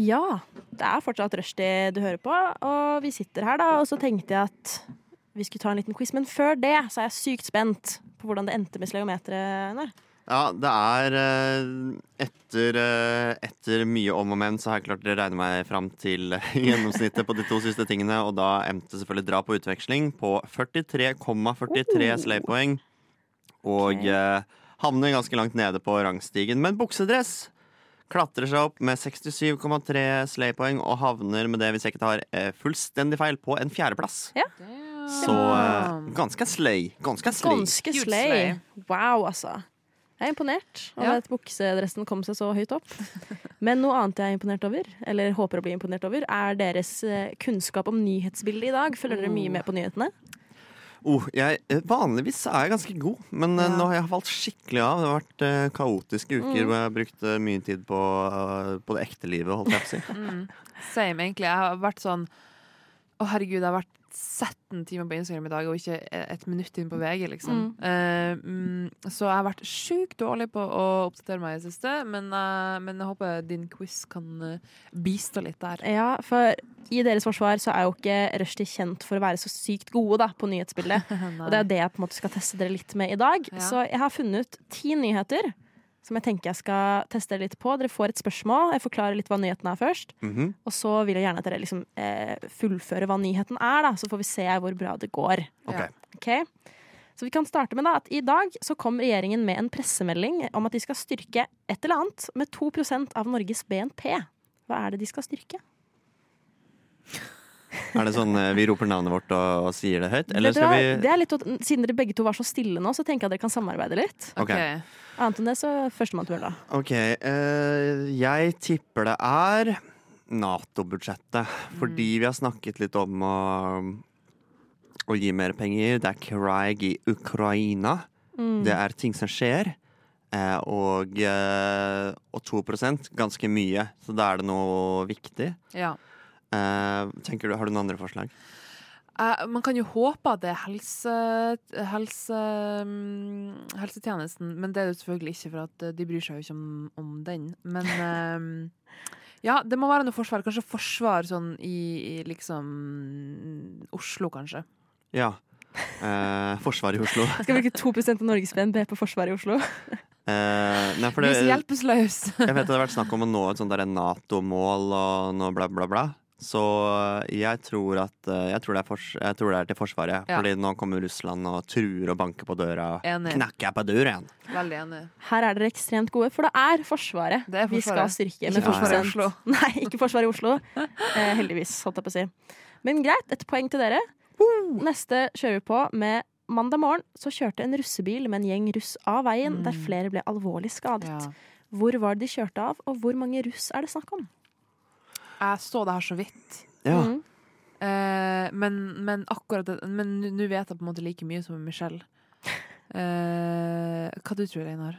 Ja, det er fortsatt rushtid du hører på, og vi sitter her da, og så tenkte jeg at vi skulle ta en liten quiz, men før det så er jeg sykt spent på hvordan det endte med sleometeret. Ja, det er eh, etter, eh, etter mye om og men, så har jeg klart å regne meg fram til [LAUGHS] gjennomsnittet på de to siste tingene, og da endte selvfølgelig dra på utveksling på 43,43 sleipoeng. Og Ok. Havner ganske langt nede på rangstigen. Men buksedress klatrer seg opp med 67,3 sleipoeng og havner med det, hvis jeg ikke tar eh, fullstendig feil, på en fjerdeplass. Så eh, ganske slay. Ganske slay. Ganske slay. Wow, altså. Jeg er imponert over Ja. at buksedressen kom seg så høyt opp. [LAUGHS] Men noe annet jeg er imponert over, eller håper å bli imponert over, er deres eh, kunnskap om nyhetsbildet i dag. Følger dere mye med på nyhetene? Oh, jeg, eh, vanligvis er jeg ganske god, men eh, Ja. nå har jeg falt skikkelig av. Det har vært uh, kaotiske uker Mm. hvor jeg har brukt uh, mye tid på, uh, på det ekte livet, holdt jeg på å si. Mm. Same, egentlig. Jeg har vært sånn Å, herregud, jeg har vært 17 timer på Instagram i dag, og ikke et minutt inn på VG, liksom. Mm, så jeg har vært sjukt dårlig på å oppdatere meg i det siste, men, uh, men jeg håper din quiz kan eh, bistå litt der. Ja, for i deres forsvar så er jo ikke Rushdie kjent for å være så sykt gode da, på nyhetsbildet. [LAUGHS] Og det er det jeg på en måte skal teste dere litt med i dag. Ja. Så jeg har funnet ti nyheter som jeg tenker jeg skal teste litt på. Dere får et spørsmål. Jeg forklarer litt hva nyheten er først. Mhm. Og så vil jeg gjerne at dere liksom, eh, fullfører hva nyheten er, da. Så får vi se hvor bra det går. Okay. okay? Så vi kan starte med da, at I dag så kom regjeringen med en pressemelding om at de skal styrke et eller annet med 2% av Norges BNP. Hva er det de skal styrke? Er det sånn eh, vi roper navnet vårt og, og sier det høyt, eller skal vi det er litt, siden dere begge to var så stille nå, så tenker jeg at dere kan samarbeide litt. Ok. Ok. Annet enn det, så førstemann til mølla. OK. Uh, jeg tipper det er Nato-budsjettet. Fordi vi har snakket litt om å, å gi mer penger. Det er krig i Ukraina. Mm. Det er ting som skjer. Eh, og, eh, og 2% ganske mye. Så da er det noe viktig. Ja. Eh, tenker du, Har du noen andre forslag? Eh, man kan jo håpe at det er helse, helse, mm, helsetjenesten, men det er det selvfølgelig ikke, for at eh, de bryr seg jo ikke om, om den. Men [LAUGHS] eh, ja, det må være noe forsvar. Kanskje forsvar sånn i, i liksom Oslo, kanskje. Ja. Eh, forsvar i Oslo. [LAUGHS] Skal bruke 2% av Norges BNB på forsvar i Oslo. [LAUGHS] Eh, nei, for Vi det, er. Jeg vet det har vært snakk om å nå et sånt Nato-mål og noe bla, bla, bla. Så jeg tror at eh, jeg tror det er, fors jeg tror det er til Forsvaret. Ja. Fordi nå kommer Russland og truer og banker på døra. Enig. Knakker jeg på døren? Veldig enig. Her er dere ekstremt gode, for det er Forsvaret, Det er vi skal styrke. Ikke med Forsvaret i Oslo. [LAUGHS] Nei, ikke Forsvaret i Oslo. Eh, heldigvis, holdt jeg på å si. Men greit, et poeng til dere. Neste kjører vi på med Mandag morgen så kjørte en russebil med en gjeng russ av veien, der Mm. flere ble alvorlig skadet. Ja. Hvor var det de kjørte av, og hvor mange russ er det snakk om? Jeg så det her så vidt. Ja. Mm. Eh, men, men akkurat det Men nå- vet jeg på en måte like mye som Michelle. [LAUGHS] Eh, hva du tror Einar?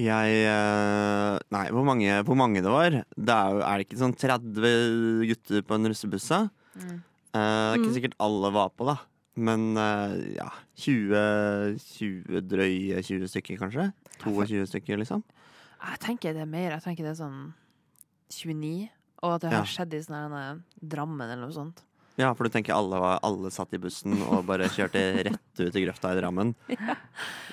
Jeg eh, Nei, hvor mange, hvor mange det var? Det er, jo, er det ikke sånn 30 gutter på en russebuss? Mm. Eh, det er ikke Mm. sikkert alle var på, da. Men eh, ja 20, 20 drøye 20 stykker, kanskje? 22 stykker, liksom. Jeg tenker det er mer. Jeg tenker det er sånn 29. Og at det Ja. har skjedd i sånne Drammen eller noe sånt. Ja, for du tenker alle, var, alle satt i bussen og bare kjørte rett ut i grøfta i Drammen. [LAUGHS]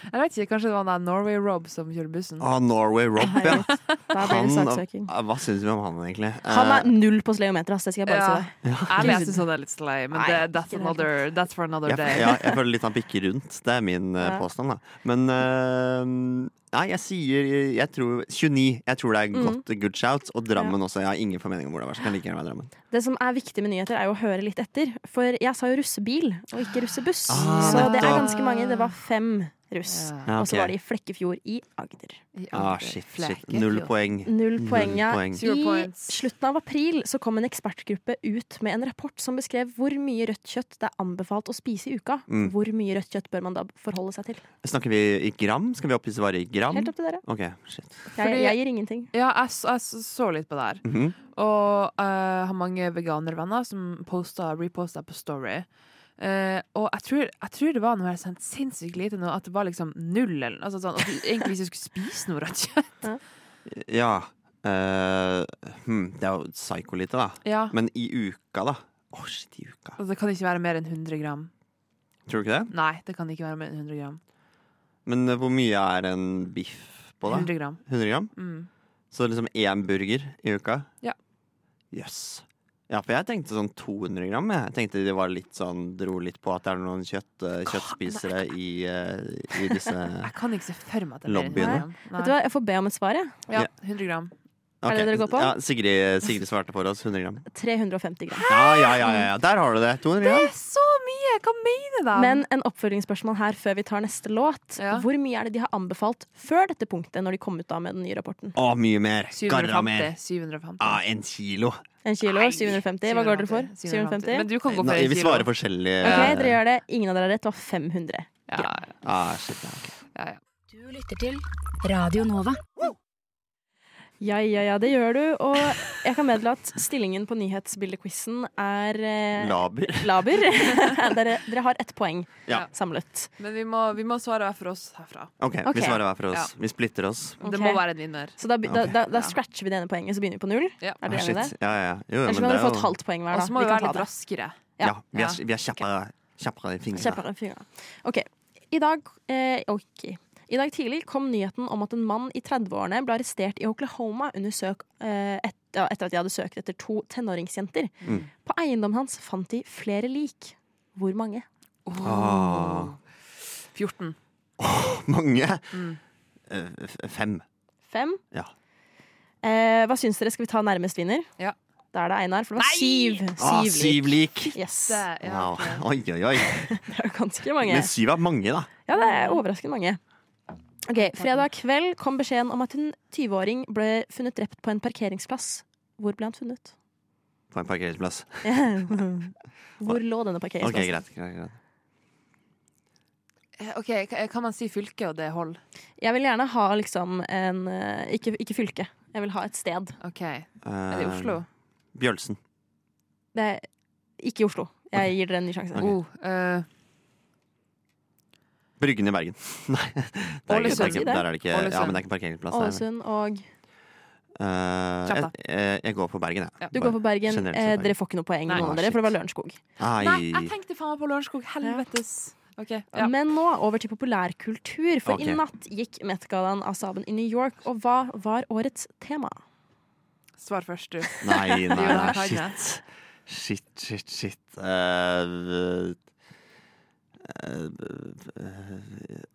Jeg vet ikke, Kanskje det var den Norway Rob som kjører bussen? Ah, Norway Rob, ja. han, ah, Hva syns vi om han, egentlig? Han er Eh, null på sleometer, ass. Det skal jeg bare Ja. si deg. Jeg vet syns han er litt slay, men Nei, det, that's, another, that's for another jeg, day. ja, jeg føler litt han pikker rundt. Det er min uh, påstand, da. Men uh, Nei, jeg sier Jeg tror 29. Jeg tror det er Mm. godt good shout. Og Drammen også. Jeg har ingen formening om hvor det var. Så kan like gjerne være Drammen. Det som er viktig med nyheter, er jo å høre litt etter. For jeg sa jo russebil, og ikke russebuss. Ah, så det er ganske mange. Det var fem russ. Ja. Ja, Og så var det i Flekkefjord i Agder. I Ah, shit, shit. Null poeng. Null poeng, ja. I slutten av april så kom en ekspertgruppe ut med en rapport som beskrev hvor mye rødt kjøtt det er anbefalt å spise i uka. Mm. Hvor mye rødt kjøtt bør man da forholde seg til? Snakker vi i gram? Skal vi opplyse bare i gram? Helt opp til dere. Okay, shit. Jeg, jeg gir ingenting. Ja, jeg, jeg så litt på det her. Mhm. Og uh, har mange veganervenner som reposter på Story. Eh, og jeg tror, jeg tror det var noe her sånn sinnssykt lite nå, at det var liksom null. Eller, altså sånn, at du egentlig ikke skulle spise noe rødt kjøtt. Ja. Uh, hmm, det er jo psyko-lite, da. Ja, Men i uka, da? Å, shit, i uka. altså, Det kan ikke være mer enn 100 gram. Tror du ikke det? Nei, det kan ikke være mer enn 100 gram. Men uh, hvor mye er en biff på, da? 100 gram. 100 gram? Mm. Så liksom én burger i uka? Ja. Jøss. Ja, for jeg tenkte sånn 200 gram. Jeg, jeg tenkte det var litt sånn, dro litt på at det er noen kjøtt, eh, kjøttspisere i, eh, i disse [LAUGHS] Jeg kan ikke se for meg at det er mer enn 100 Lobbyene. gram. Vet du hva, Jeg får be om et svar. jeg. Ja, 100 gram. Er det dere går på? Ja, Sigrid, Sigrid svarte for oss. 100 gram. 350 gram. Ja, ja, ja, ja, ja. der har du det. 200 gram. Det er så mye! Hva mener de? Men en oppfølgingsspørsmål her før vi tar neste låt. Ja. Hvor mye er det de har anbefalt før dette punktet, når de kom ut da med den nye rapporten? Å, mye mer. Garra mer. 750. Ja, Ah, en kilo. En kilo? Nei, 750? Hva går dere for? 750? Men du kan gå for Nei, en vi kilo. svarer forskjellig. Ok, dere gjør det. Ingen av dere har rett. Det var 500. Ja, Ah, shit, ja, ok. ja, ja. Du lytter til Radio Nova. Ja, ja, ja, det gjør du. Og jeg kan meddele at stillingen på nyhetsbildequizen er eh, Laber. laber. [LAUGHS] dere, dere har ett poeng Ja. samlet. Men vi må, vi må svare hver for oss herfra. OK, okay. vi svarer hver for oss. Ja. Vi splitter oss. Okay. Det må være en vinner. Så da, da, da, da scratcher vi det ene poenget, så begynner vi på null. Ja. Er Ah, dere enig i det? Ja, ja, ja. Jo, Ellers men kan dere er få et halvt poeng hver. Og så må Vi vi være litt raskere. Ja. Ja, vi er, vi er kjappere, kjappere i fingrene. OK. I dag, eh, ok. I dag tidlig kom nyheten om at en mann i 30-årene ble arrestert i Oklahoma under søk, eh, et, ja, etter at de hadde søkt etter to tenåringsjenter. Mm. På eiendommen hans fant de flere lik. Hvor mange? Ah. 14. Mange. Mm. Eh, Fem. Fem? Ja. Eh, hva syns dere? Skal vi ta nærmest vinner? Ja. Da er det Einar, for det var Nei! syv. Ah, Syv syv lik. lik. Yes. Det, ja, Wow. Oi, oi, oi. [LAUGHS] Det er jo ganske mange. Men syv er mange, da. Ja, det er overraskende mange. Ok, Fredag kveld kom beskjeden om at en 20-åring ble funnet drept på en parkeringsplass. Hvor ble han funnet? På en parkeringsplass. [LAUGHS] Hvor lå denne OK, parkeringsplassen? greit. greit, greit. Eh, OK, kan man si fylke, og det holder? Jeg vil gjerne ha liksom en eh, ikke, ikke fylke. Jeg vil ha et sted. OK. Er det Eh, Oslo? Bjølsen. Det er ikke i Oslo. Jeg gir dere en ny sjanse. Ok. Oh, eh, Bryggen i Bergen. [LAUGHS] Nei, det er ikke, Ålesund. det ikke, der er det ikke, ja, men det er ikke parkeringsplass. der. Ålesund og Uh, jeg, jeg, jeg går på Bergen, jeg. ja. Du går på Bergen. Generelt Eh, dere får ikke noe poeng, noen av dere, for det var. Lørenskog. Nei, jeg tenkte faen meg på Lørenskog. Helvetes. OK. Ja. Men nå over til populærkultur, for okay. i natt gikk Met-gallaen av staben i New York. Og hva var årets tema? Svar først, du. Nei, [LAUGHS] nei, Det nei, shit. Shit, shit, shit. Eh, eh,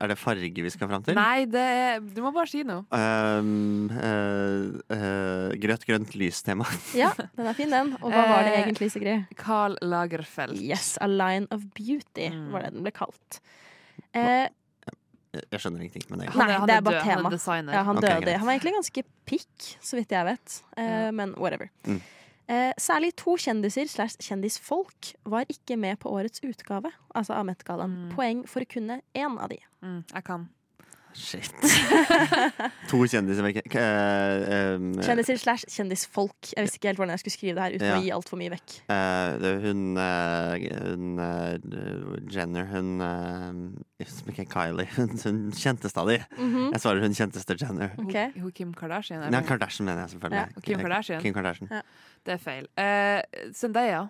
Er det farge vi skal fram til? Nei, det er Du må bare si noe. Um, uh, uh, grønt, grønt lys-tema. [LAUGHS] Ja, den er fin, den. Og hva var det Eh, egentlig, Sigrid? Carl Lagerfeld. Yes, A Line of Beauty Mm. var det den ble kalt. Uh, Jeg skjønner ingenting med det. Nei, det er bare død, Han tema. er designer. ja, han døde. Han var egentlig ganske pikk, så vidt jeg vet. Eh. Men whatever. Mm. Eh, særlig to kjendiser slash kjendisfolk var ikke med på årets utgave altså av Met-gallaen. Mm. Poeng for kunne én av de. Mm, jeg kan. Shit. [LAUGHS] to kjendiser vekk. K- eh, um, Kjendiser slash kjendisfolk. Jeg visste ikke helt hvordan jeg skulle skrive det her uten Ja. å gi altfor mye vekk. Uh, det er hun, uh, hun eh, Jenner Hun uh, Ikke Kylie. [LAUGHS] Hun, hun kjenteste av de. -hmm. Jeg svarer hun kjenteste Jenner. Okay. Hun, Kim Kardashian. er Nei? Kardashian mener jeg selvfølgelig. Ja, Kim Kardashian. Kim Kardashian. Det er feil. Uh, Zendaya.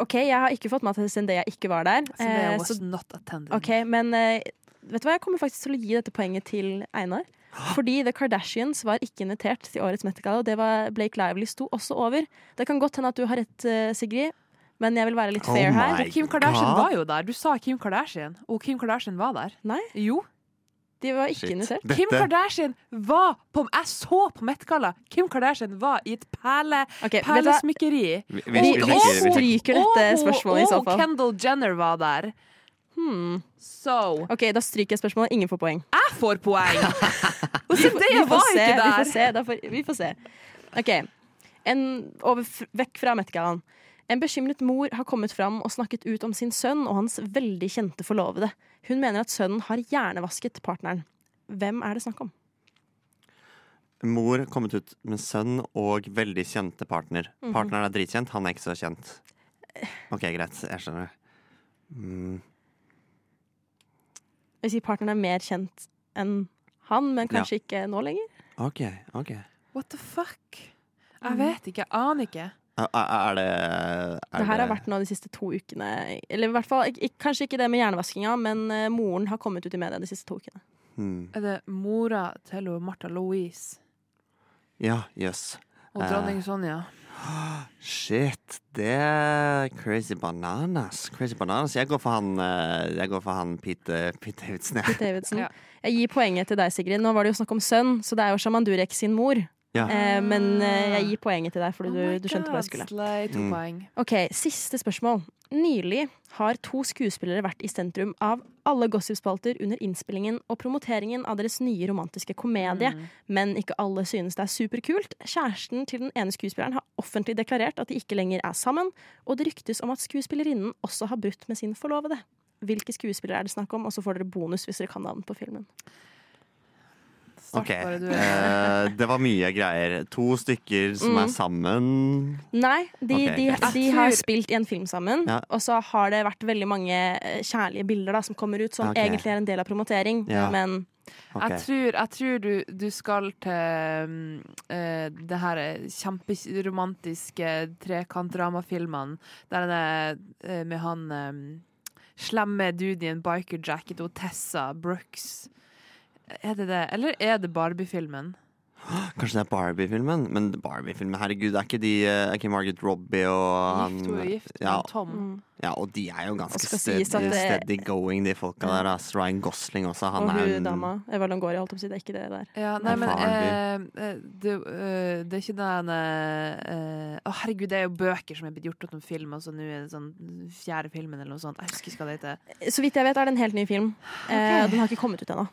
OK, jeg har ikke fått med at Zendaya ikke var der. Zendaya was så not attended. Ok, men vet du hva? Jeg kommer faktisk til å gi dette poenget til Einar. Fordi The Kardashians var ikke invitert til årets Met-galla, og det var Blake Lively sto også over. Det kan godt hende at du har rett, eh, Sigrid, men jeg vil være litt Oh fair her. Kim Kardashian God. var jo der. Du sa Kim Kardashian, og Kim Kardashian var der. Nei, Jo. de var ikke Shit. invitert. Kim Kardashian var på Jeg så på Met-galla! Kim Kardashian var i et perle, okay, perlesmykkeri. Vi, vi, Vi, vi, vi vi, vi, stryker dette Og- spørsmålet i så Og Kendal Kendall Jenner var der. Hmm. So OK, da stryker jeg spørsmålet. Ingen får poeng. Jeg får poeng! [LAUGHS] Vi vi får var se, ikke Vi får se. Da får, vi får se. OK. En, over, vekk fra Met-gallaen. En bekymret mor har kommet fram og snakket ut om sin sønn og hans veldig kjente forlovede. Hun mener at sønnen har hjernevasket partneren. Hvem er det snakk om? Mor kommet ut med sønn og veldig kjente partner. Mhm. Partneren er dritkjent, han er ikke så kjent. OK, greit. Jeg skjønner. Mm. Jeg vil si partneren er mer kjent enn han, men kanskje ikke nå lenger. OK. ok What the fuck? Mm. Jeg vet ikke. Jeg aner ikke. Er, det er Det her har vært nå de siste to ukene. Eller i hvert fall, Kanskje ikke det med hjernevaskinga, men eh, moren har kommet ut i media de siste to ukene. hmm. Er det mora til Martha Louise Ja, jøss. og Eh. dronning Sonja? Shit, det er crazy bananas. Crazy bananas. Jeg går for han, eh, jeg går for han Pete, Pete Davidson. Pete Davidson. Ja. Jeg gir poenget til deg, Sigrid. Nå var det jo snakk om sønn, så det er jo Shaman Durek sin mor. Ja. Eh, men eh, jeg gir poenget til deg, fordi Oh du, du skjønte hva jeg skulle. Mm. Ok, Siste spørsmål. Nylig har to skuespillere vært i sentrum av alle gossipspalter under innspillingen og promoteringen av deres nye romantiske komedie, Mm. men ikke alle synes det er superkult. Kjæresten til den ene skuespilleren har offentlig deklarert at de ikke lenger er sammen, og det ryktes om at skuespillerinnen også har brutt med sin forlovede. Hvilke skuespillere er det snakk om? Og så får dere bonus hvis dere kan navn på filmen. Start Ok, bare du. eh, det var mye greier. To stykker som er Mm. sammen. Nei, de, Ok, de, greit. de har spilt i en film sammen. Ja. Og så har det vært veldig mange eh, kjærlige bilder da, som kommer ut, som Ok. egentlig er en del av promotering. Ja. Men Ok. Jeg tror, jeg tror du, du skal til mm, eh, det her kjemperomantiske trekantdramafilmene. Der han er eh, med han eh, slemme dude i en biker-jacket og Tessa Brooks. Er det det? Eller er det Barbie-filmen? Kanskje det er Barbie-filmen? Men Barbie-filmen, herregud, er ikke de eh, Er ikke Margaret Robbie og han Gift, hun er gift med ja, Tom. Ja, og de er jo ganske steady, det- steady going, de folka der. ass. Ryan Gosling også. Han Og er hun en dama. Eva Longoria, holdt jeg på å si. Det er ikke det der. Ja, nei, men eh, eh, det, eh, det er ikke den eh, Å, herregud, det er jo bøker som er blitt gjort til film, og så nå er det sånn fjerde filmen eller noe sånt. Jeg husker ikke hva det heter. Så vidt jeg vet, er det en helt ny film. Eh, den har ikke kommet ut ennå.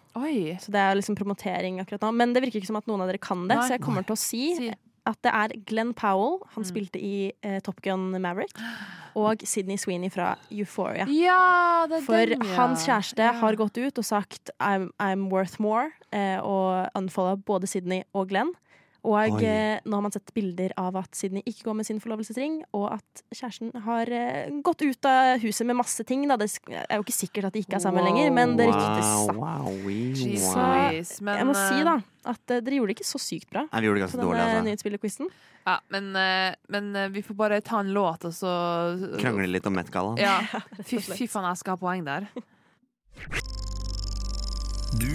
Så det er liksom promotering akkurat nå. Men det virker ikke som at noen av dere kan det, Nei. så jeg kommer til å si Si. At det er Glenn Powell. Han Mm. spilte i eh, Top Gun Maverick. Og Sydney Sweeney fra Euphoria. Ja, det er For den, ja. hans kjæreste Ja. har gått ut og sagt I'm, I'm worth more, eh, og unfollowa både Sydney og Glenn. Og Oi. eh, nå har man sett bilder av at Sydney ikke går med sin forlovelsesring, og at kjæresten har eh, gått ut av huset med masse ting. Da. Det er jo ikke sikkert at de ikke er sammen Wow. lenger, men det ryktes. Wow, da. wow, wow. Louise, Jeg må si eh, da at dere gjorde det ikke så sykt bra Nei, vi gjorde det ganske dårlig, denne altså. nyhetsbilderquizen. Ja, men, men vi får bare ta en låt, og så Krangle litt om Met-gallaen. Ja. [LAUGHS] Fy, fy faen, jeg skal ha poeng der. Du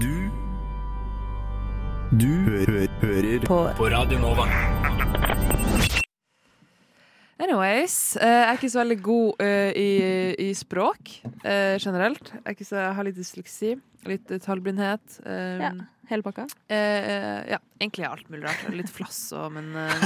Du Du hø hø hører på. På Radio Nova. Anyways, eh, jeg er ikke så veldig god uh, i, i språk uh, generelt. Jeg, er ikke så, jeg har litt dysleksi, litt uh, tallblindhet. Um, Ja. Hele pakka. eh, ja, egentlig alt mulig rart. Litt flass og men eh,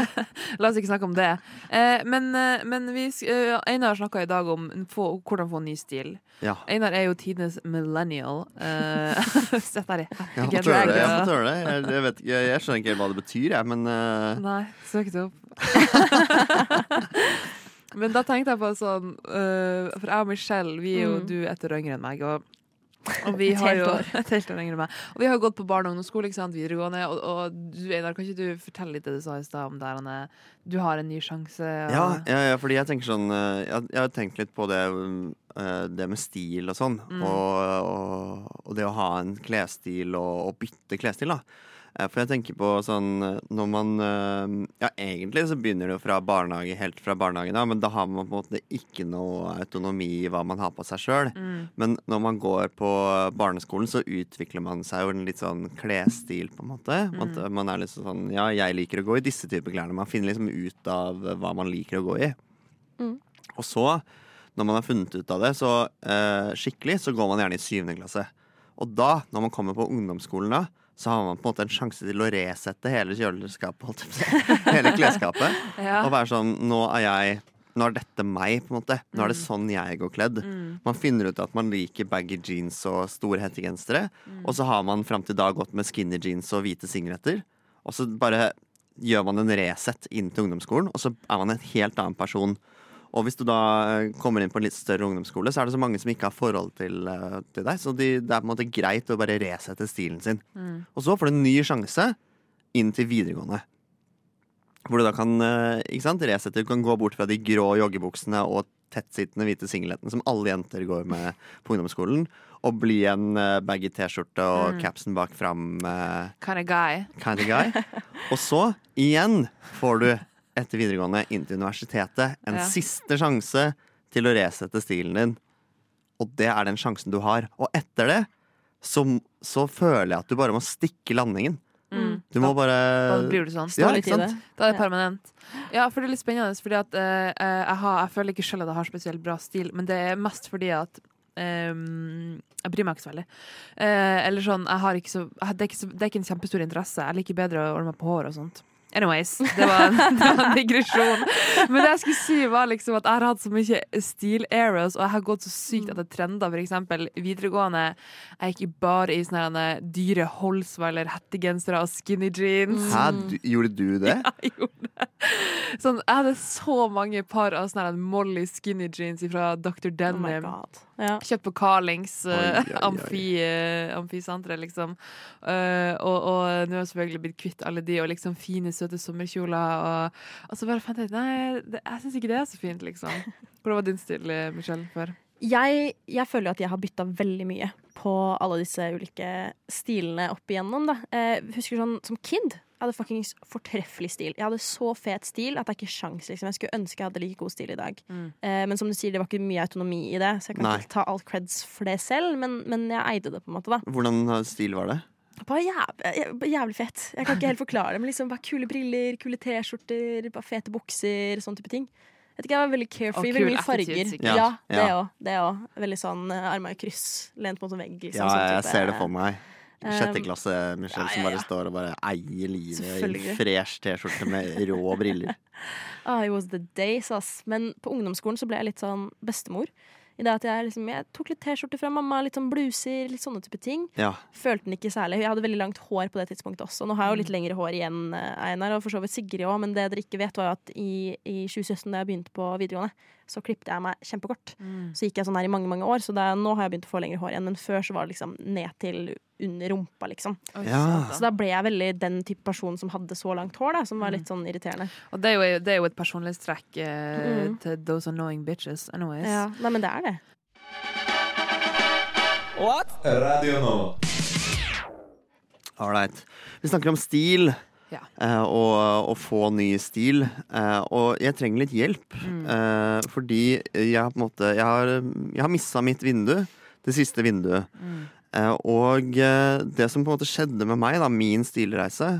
[LAUGHS] La oss ikke snakke om det. Eh, men eh, men vi, eh, Einar snakka i dag om få, hvordan få ny stil. Ja. Einar er jo tidenes millennial. [LAUGHS] Uh, Sett der i. Det. Jeg, får tøle det. jeg, jeg, vet, jeg, jeg skjønner ikke helt hva det betyr, jeg, men uh... Nei, søk det opp. Men da tenkte jeg på sånn uh, For jeg og Michelle, vi er jo Mm. du etter ett yngre enn meg. Og, og vi har jo et helt år yngre enn meg. Og vi har jo gått på barne- og ungdomsskole, ikke sant, videregående. Og, og du, Einar, kan ikke du fortelle litt det du sa i stad om der du har en ny sjanse? Og, ja, ja, ja, fordi jeg tenker sånn eh, Jeg, jeg har tenkt litt på det, eh, det med stil og sånn. Mm. Og, og, og det å ha en klesstil og, og bytte klesstil, da. Eh, For jeg tenker på sånn eh, når man eh, Ja, egentlig så begynner det jo fra barnehage, helt fra barnehagen av, men da har man på en måte ikke noe autonomi i hva man har på seg sjøl. Mm. Men når man går på barneskolen, så utvikler man seg jo en litt sånn klesstil, på en måte. Man, man er litt sånn Ja, jeg liker å gå i disse typer klærne. Man finner liksom ut av hva man liker å gå i. Mm. Og så, når man har funnet ut av det så eh, skikkelig, så går man gjerne i syvende klasse. Og da, når man kommer på ungdomsskolen da, så har man på en måte en sjanse til å resette hele kjøleskapet. [LAUGHS] Hele klesskapet. Ja. Og være sånn Nå er jeg Nå er dette meg, på en måte. Nå er det sånn jeg går kledd. Mm. Man finner ut at man liker baggy jeans og store hettegensere. Og så har man fram til da gått med skinny jeans og hvite singleter. Og så bare gjør man en reset inn til ungdomsskolen, og så er man en helt annen person. Og hvis du da eh, kommer inn på en litt større ungdomsskole, så er det så mange som ikke har forhold til, eh, til deg. Så de, det er på en måte greit å bare resette stilen sin. Og så får du en ny sjanse inn til videregående. Hvor du da kan eh, ikke sant, resette, du kan gå bort fra de grå joggebuksene og tettsittende hvite singleten som alle jenter går med på ungdomsskolen, og bli en baggy T-skjorte og capsen bak fram Kind of guy. kind of guy. Og så, igjen, får du etter videregående inn til universitetet en Ja. siste sjanse til å resette stilen din. Og det er den sjansen du har. Og etter det så, så føler jeg at du bare må stikke landingen. Mm. Du må bare Da blir du sånn. Ja, ikke sant? Da er det permanent. Ja, for det er litt spennende, fordi at uh, jeg, har, jeg føler ikke selv at jeg har spesielt bra stil, men det er mest fordi at Um, jeg bryr meg ikke så veldig. Uh, eller sånn, jeg har ikke så, det, er ikke så Det er ikke en kjempestor interesse. Jeg liker bedre å ordne meg på hår og sånt. Anyways, det var, en, [LAUGHS] det var en digresjon. Men det jeg skulle si, var liksom at jeg har hatt så mye steel eras, og jeg har gått så sykt etter trender. For eksempel videregående. Jeg gikk bare i sånne her dyre Holsweiler hettegensere og skinny jeans. Hæ, du, gjorde du det? [LAUGHS] Jeg gjorde det. Sånn, jeg hadde så mange par av sånne Molly skinny jeans fra Dr. Oh Denim. Oh Ja. Kjøpt på Carlings uh, oi. amfi, liksom. Uh, og, og nå har jeg selvfølgelig blitt kvitt alle de, og liksom fine, søte sommerkjoler. Og, og så bare fant jeg ut Nei, det, jeg syns ikke det er så fint, liksom. [LAUGHS] Hvordan var din stil, eh, Michelle, før? Jeg, jeg føler at jeg har bytta veldig mye på alle disse ulike stilene opp igjennom. Da. Eh, husker sånn som kid. Jeg hadde fuckings fortreffelig stil. Jeg hadde så fet stil at det er ikke sjans. Liksom. Jeg skulle ønske jeg hadde like god stil i dag. Mm. Eh, men som du sier, det var ikke mye autonomi i det, så jeg kan Nei. ikke ta all creds for det selv. Men, men jeg eide det, på en måte. da Hvordan stil var det? Bare jævlig, jævlig fett. Jeg kan ikke helt forklare det, men liksom bare kule briller, kule T-skjorter, bare fete bukser, sånn type ting. Jeg vet ikke, jeg var veldig carefree, veldig mye farger. Ja, Ja, det ja. òg. Det. Veldig sånn uh, arma i kryss, lent mot en vegg. Liksom, Ja, sånn jeg ser det for meg. Sjette Um, klasse Michelle ja, ja, som bare står og bare eier livet i fresh T-skjorte med rå briller. [LAUGHS] Ah, it was the days, ass. Men på ungdomsskolen så ble jeg litt sånn bestemor. I det at jeg, liksom, jeg tok litt T-skjorte fra mamma, litt sånn bluser, litt sånne type ting. Ja. Følte den ikke særlig. Jeg hadde veldig langt hår på det tidspunktet også. Nå har jeg jo litt Mm. lengre hår igjen, eh, Einar, og for så vidt Sigrid òg, men det dere ikke vet, var jo at i, i 2017, da jeg begynte på videregående, så klippet jeg meg kjempekort. Mm. Så gikk jeg sånn her i mange, mange år, så det, nå har jeg begynt å få lengre hår igjen, men før så var det liksom ned til under rumpa, liksom. Ja. Så da ble jeg veldig den type person som hadde så langt hår, da, som var litt sånn irriterende. Og det er, jo, det er jo et personlighetstrekk eh, Mm. til those annoying bitches. Anyways. Ja, nei, men det er det. Radio nå. All right. Vi snakker om stil. Ja. eh, og å få ny stil. eh, og jeg trenger litt hjelp. Mm. eh, fordi jeg har på en måte Jeg har, jeg har missa mitt vindu. Det siste vinduet. Mm. Eh, og eh, det som på en måte skjedde med meg, da, min stilreise,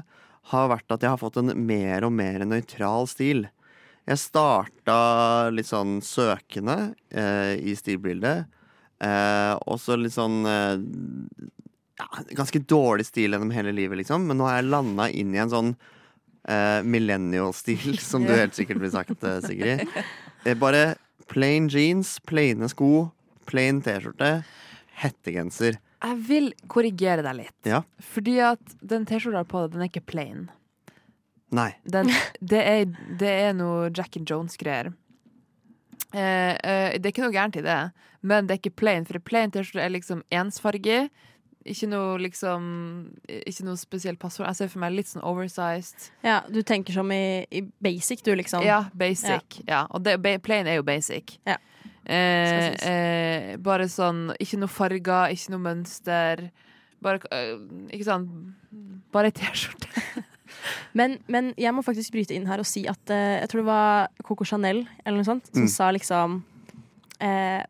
har vært at jeg har fått en mer og mer nøytral stil. Jeg starta litt sånn søkende eh, i stilbildet. Eh, og så litt sånn eh, ja, Ganske dårlig stil gjennom hele livet, liksom. Men nå har jeg landa inn i en sånn eh, millennial-stil, [LAUGHS] som du helt sikkert blir sagt, eh, Sigrid. Bare plain jeans, plaine sko, plain T-skjorte, hettegenser. Jeg vil korrigere deg litt. Ja. Fordi at den T-skjorta på deg, den er ikke plain. Nei. Den, det, er, det er noe Jack and Jones-greier. Eh, eh, det er ikke noe gærent i det, men det er ikke plain. For en plain T-skjorte er liksom ensfarge. Ikke noe liksom Ikke noe spesielt passord. Jeg ser for meg litt sånn oversized. Ja, du tenker som i, i basic, du, liksom. Ja, basic. Ja. Og det, plain er jo basic. Ja. Eh, eh, bare sånn Ikke noe farger, ikke noe mønster. Bare eh, Ikke sant? Bare ei T-skjorte. [LAUGHS] Men, men jeg må faktisk bryte inn her og si at eh, jeg tror det var Coco Chanel eller noe sånt, som Mm. sa liksom eh,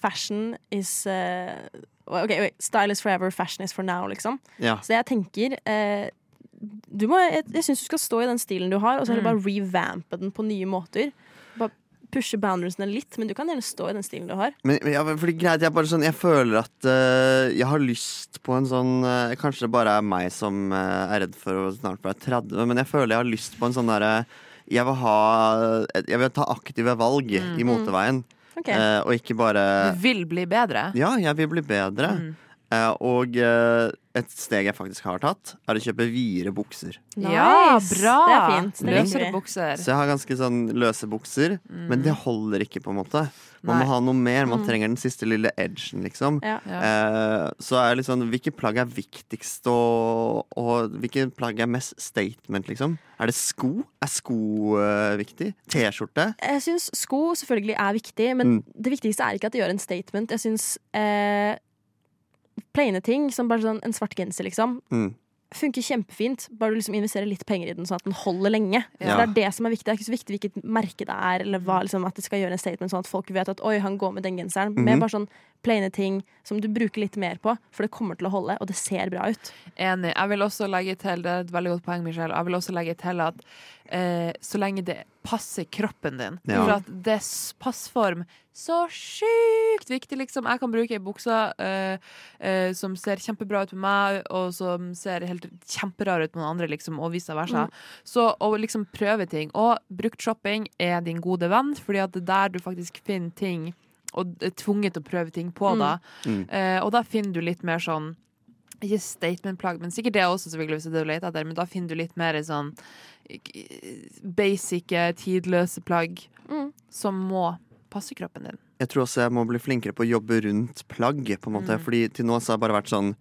Fashion is eh, OK, wait, style is forever, fashion is for now, liksom. Ja. Så jeg tenker eh, du må, Jeg, jeg syns du skal stå i den stilen du har, og så heller Mm. bare revampe den på nye måter. Bare pushe boundariesene litt, men du kan gjerne stå i den stilen du har. Men men ja, fordi greit, jeg, bare sånn, jeg føler at uh, jeg har lyst på en sånn uh, Kanskje det bare er meg som uh, er redd for å snart være 30, men jeg føler jeg har lyst på en sånn derre jeg Jeg vil ta aktive valg Mm. i moteveien, Ok. eh, og ikke bare Du vil bli bedre. Ja, jeg vil bli bedre. Mm. Eh, og eh, et steg jeg faktisk har tatt, er å kjøpe videre bukser. Ja, bra! Det er fint. Det er Løsere bukser. Så jeg har ganske sånn løse bukser, men det holder ikke, på en måte. Man Nei. må ha noe mer. Man Mm. trenger den siste lille edgen, liksom. Ja. Eh, så er det sånn, hvilke plagg er viktigst, og, og hvilke plagg er mest statement, liksom? Er det sko? Er sko uh, viktig? T-skjorte? Jeg syns sko selvfølgelig er viktig, men Mm. det viktigste er ikke at det gjør en statement. Jeg syns eh, plaine ting, som bare sånn en svart genser, liksom, Mm. Funker kjempefint. Bare du liksom investerer litt penger i den, sånn at den holder lenge. Ja. Det er det som er viktig. Det er ikke så viktig hvilket merke det er, eller hva, liksom, at det skal gjøre en statement, sånn at folk vet at oi, han går med den genseren. Mhm. Med bare sånn plaine ting som du bruker litt mer på, for det kommer til å holde, og det ser bra ut. Enig. Jeg vil også legge til, det er et veldig godt poeng, Michelle, jeg vil også legge til at eh, så lenge det passer kroppen din Ja. For at det er passform så sjukt viktig, liksom. Jeg kan bruke ei bukse eh, eh, som ser kjempebra ut på meg, og som ser helt kjemperar ut på noen andre, liksom, og vice versa. Så å liksom prøve ting. Og brukt shopping er din gode venn, fordi at det er der du faktisk finner ting og er tvunget til å prøve ting på, Mm. da. Mm. Uh, og da finner du litt mer sånn Ikke statement-plagg, men sikkert det også, selvfølgelig, hvis det er det du leter etter. Men da finner du litt mer sånn basic, tidløse plagg Mm. som må passe kroppen din. Jeg tror også jeg må bli flinkere på å jobbe rundt plagg. på en måte Mm. Fordi til nå så har det bare vært sånn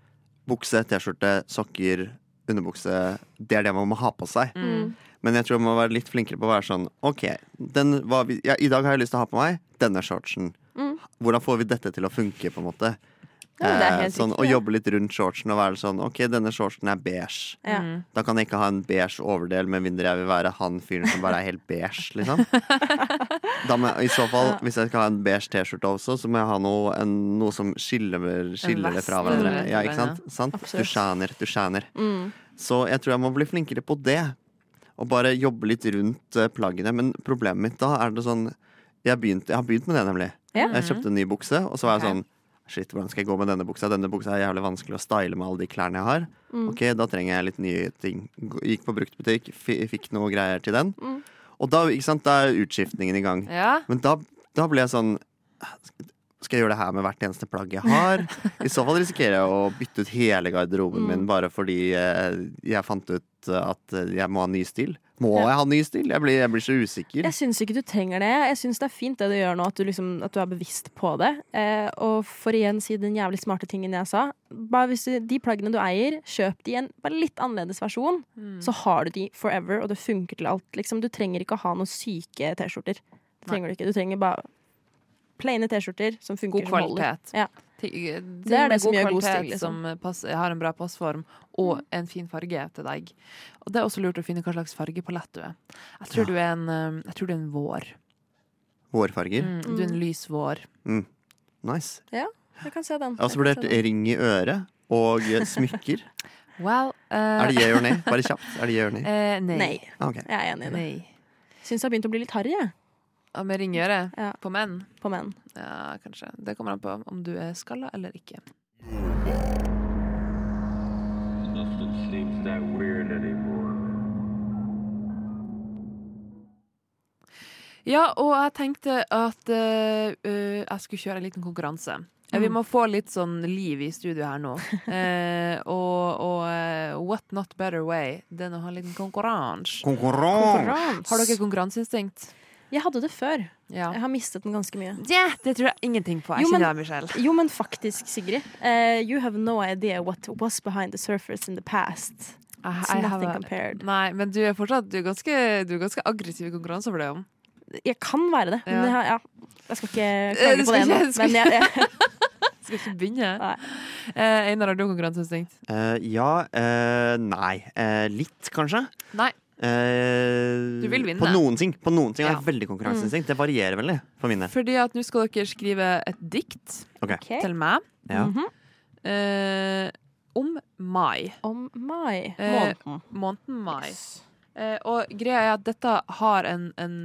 bukse, T-skjorte, sokker, underbukse. Det er det man må ha på seg. Mm. Men jeg tror jeg må være litt flinkere på å være sånn OK, den var vi, ja, i dag har jeg lyst til å ha på meg denne shortsen. Mm. Hvordan får vi dette til å funke, på en måte? Ja, Eh, sånn, Å jobbe litt rundt shortsen og være sånn OK, denne shortsen er beige. Ja. Mm. Da kan jeg ikke ha en beige overdel, med mindre jeg vil være han fyren som bare er helt beige, liksom. [LAUGHS] Da må jeg, I så fall, hvis jeg skal ha en beige T-skjorte også, så må jeg ha noe, en, noe som skiller, skiller det fra hverandre. Ja, ikke sant? sant? Du skjæner, du skjæner. Mm. Så jeg tror jeg må bli flinkere på det. Og bare jobbe litt rundt eh, plaggene. Men problemet mitt da er det sånn Jeg, begynt- jeg har begynt med det, nemlig. Ja. Jeg kjøpte en ny bukse, og så var jeg okay. sånn Shit, hvordan skal jeg gå med denne buksa? Denne buksa er jævlig vanskelig å style med alle de klærne jeg har. Mm. Ok, da trenger jeg litt nye ting. Gikk på bruktbutikk, fikk noe greier til den. Mm. Og da, ikke sant, da er utskiftningen i gang. Ja. Men da, da ble jeg sånn Skal jeg gjøre det her med hvert eneste plagg jeg har? [LAUGHS] I så fall risikerer jeg å bytte ut hele garderoben min Mm. bare fordi eh, jeg fant ut at eh, jeg må ha ny stil. Må Ja. jeg ha ny stil? Jeg blir, jeg blir så usikker. Jeg syns ikke du trenger det. Jeg syns det er fint det du gjør nå, at du, liksom, at du er bevisst på det. Eh, og for igjen si den jævlig smarte tingen jeg sa. Bare hvis du, De plaggene du eier, kjøp de i en bare litt annerledes versjon. Mm. Så har du de forever, og det funker til alt. Liksom, du trenger ikke å ha noen syke T-skjorter. Det trenger du ikke. Du trenger bare plaine T-skjorter som funker God som holder. kvalitet. Ja. Det er det som gjør god stil, liksom. Som pass, har en bra passform og en fin farge til deg. Og det er også lurt å finne hva slags fargepalett du er. Jeg tror Ja. du er en, um, jeg tror du er en vår. Vårfarger? Mm, du er en lys vår. Nice. Jeg kan se den. Jeg har også vurdert ring i øret og eh, smykker. [LAUGHS] Well Er det yeah or nay? [LAUGHS] Bare kjapt. Er det yeah or nay? Uh, nei. Nei. Okay. Jeg er enig i det. Syns det har begynt å bli litt harry jeg, Ja, Med ringøre Ja. på menn? på menn. Ja, kanskje. Det kommer an på om du er skalla eller ikke. Ja, og jeg tenkte at eh, eh, jeg skulle kjøre en liten konkurranse. Mm. Vi må få litt sånn liv i studio her nå. [LAUGHS] Eh, og og uh, what not better way than å ha en liten. Konkurranse! Konkurranse. Har dere konkurranseinstinkt? Jeg hadde det før. Ja. Jeg har mistet den ganske mye. Yeah, det tror jeg ingenting på. Jeg Jo, men- kjenner deg, Michelle. Jo, men faktisk, Sigrid. Uh, you have no idea what was behind the surface in the past. It's I have nothing compared. Nei, men du er fortsatt du er ganske, du er ganske aggressiv i konkurranse for det. om. Jeg kan være det, men Ja. jeg, ja, jeg skal ikke Eh, [LAUGHS] klage på det ennå. Men jeg, jeg, [LAUGHS] Skal ikke begynne. Eh, Einar, har du konkurranseinstinkt? Uh, ja Uh, Nei. Uh, litt, kanskje. Nei. Eh, Du vil vinne. På noen ting På noen ting Ja. jeg veldig konkurranseinstinkt. Det varierer veldig for mine. Fordi at nå skal dere skrive et dikt okay. Ok. til meg Ja. Mhm. eh, om mai. Om mai. Eh, Måneden. Måneden mai. Eh, og greia er at dette har en, en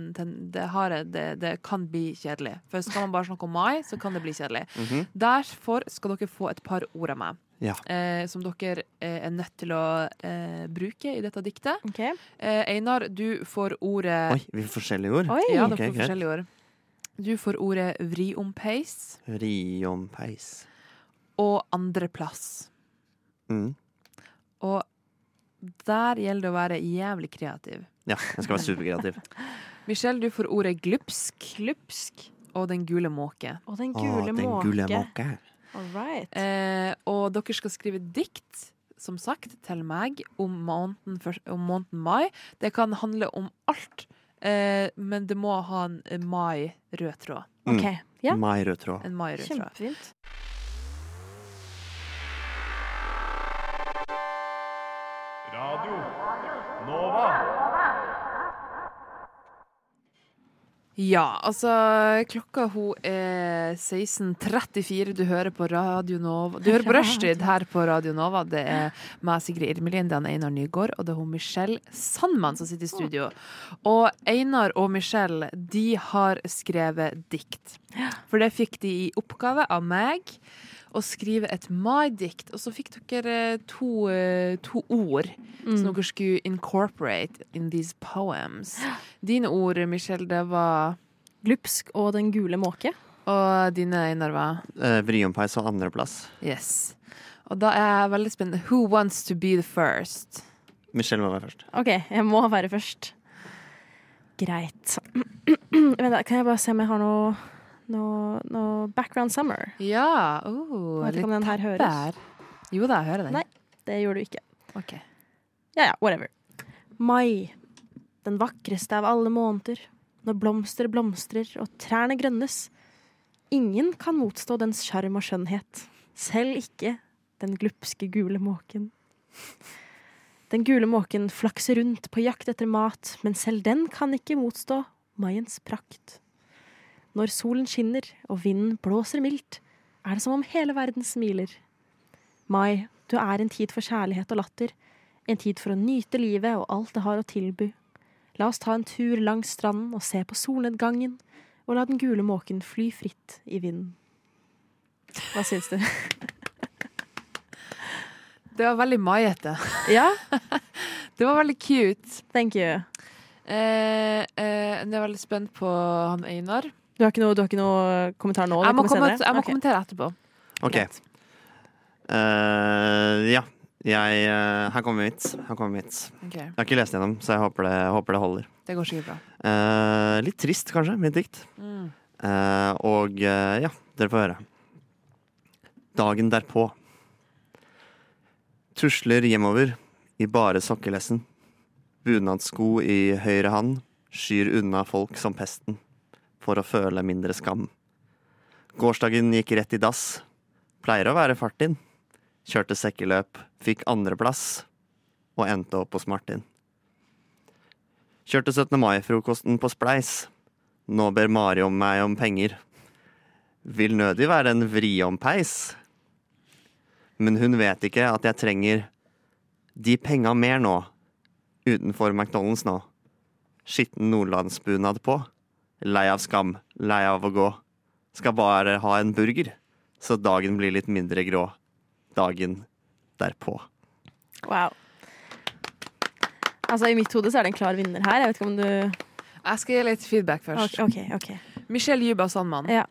det, har, det, det kan bli kjedelig. For skal man bare snakke om mai, så kan det bli kjedelig. Mhm. Derfor skal dere få et par ord av meg. Ja. Eh, som dere eh, er nødt til å eh, bruke i dette diktet. Okay. Eh, Einar, du får ordet Oi, vi får forskjellige ord. Oi. Ja, du okay, får forskjellige ord. Du får ordet vriompeis peis. og andreplass. Mm. Og der gjelder det å være jævlig kreativ. Ja, jeg skal være superkreativ. [LAUGHS] Michelle, du får ordet glupsk. Glupsk. Og Den gule måke. Og den Å, gule den måke. gule måke. All right. Eh, og dere skal skrive dikt, som sagt, til meg om måneden, om måneden mai. Det kan handle om alt, eh, men det må ha en mai-rød tråd. Mm. Ok. Ja, Mai rød tråd. En mai-rød tråd. kjempefint. Radio Nova. Ja, altså klokka hun er 16.34. Du hører på Radio Nova. Du hører på Rushtid her på Radio Nova. Det er meg, Sigrid Irmelin, det er Einar Nygaard, og det er hun Michelle Sandmann som sitter i studio. Og Einar og Michelle, de har skrevet dikt. For det fikk de i oppgave av meg. Å skrive et mai-dikt, og så fikk dere to, eh, to ord som dere skulle incorporate in these poems. Dine ord, Michelle, det var Glupsk og den gule måke. Og dine, Einar, var Eh, Vriompeis og andreplass. Yes. Og da er jeg veldig spent. Who wants to be the first? Michelle må være først. OK, jeg må være først. Greit. [CLEARS THROAT] Vent, kan jeg bare se om jeg har noe, noe, noe background summer? Ja. Oh, Vet ikke om den her høres. Jo da, jeg hører den. Nei. Det gjorde du ikke. Ok. Ja ja, whatever. Mai. Den vakreste av alle måneder. Når blomster blomstrer og trærne grønnes. Ingen kan motstå dens sjarm og skjønnhet. Selv ikke den glupske gule måken. Den gule måken flakser rundt på jakt etter mat, men selv den kan ikke motstå maiens prakt. Når solen skinner og vinden blåser mildt, er det som om hele verden smiler. Mai, du er en tid for kjærlighet og latter, en tid for å nyte livet og alt det har å tilby. La oss ta en tur langs stranden og se på solnedgangen, og la den gule måken fly fritt i vinden. Hva syns du? Det var veldig maiete. Ja, [LAUGHS] Det var veldig cute. thank you. Eh, eh, jeg er veldig spent på han Einar. Du har ikke noe, du har ikke noe kommentar nå? Jeg må, senere? jeg må okay. kommentere etterpå. OK. Eh, ja. Jeg, uh, her kommer mitt. Her kommer mitt. Okay. Jeg har ikke lest gjennom, så jeg håper det, håper det holder. Det går sikkert bra. Uh, litt trist, kanskje, mitt dikt. Mm. Eh, og eh, ja, dere får høre. Dagen derpå. Tusler hjemover i bare sokkelessen. Bunadssko i høyre hand. Skyr unna folk som pesten. For å føle mindre skam. Gårsdagen gikk rett i dass. Pleier å være fart inn. Kjørte sekkeløp, fikk andreplass. Og endte opp hos Martin. Kjørte 17. mai-frokosten på Spleis. Nå ber Mari om meg om penger. Vil nødig være en vriompeis. Men hun vet ikke at jeg trenger de penga mer nå, utenfor McDonald's nå. Skitten nordlandsbunad på. Lei av skam, lei av å gå. Skal bare ha en burger, så dagen blir litt mindre grå. Dagen derpå. Wow. Altså, I mitt hode så er det en klar vinner her. Jeg vet ikke om du Jeg skal gi litt feedback først. OK. ok Michelle Juba Sandmann. Ja.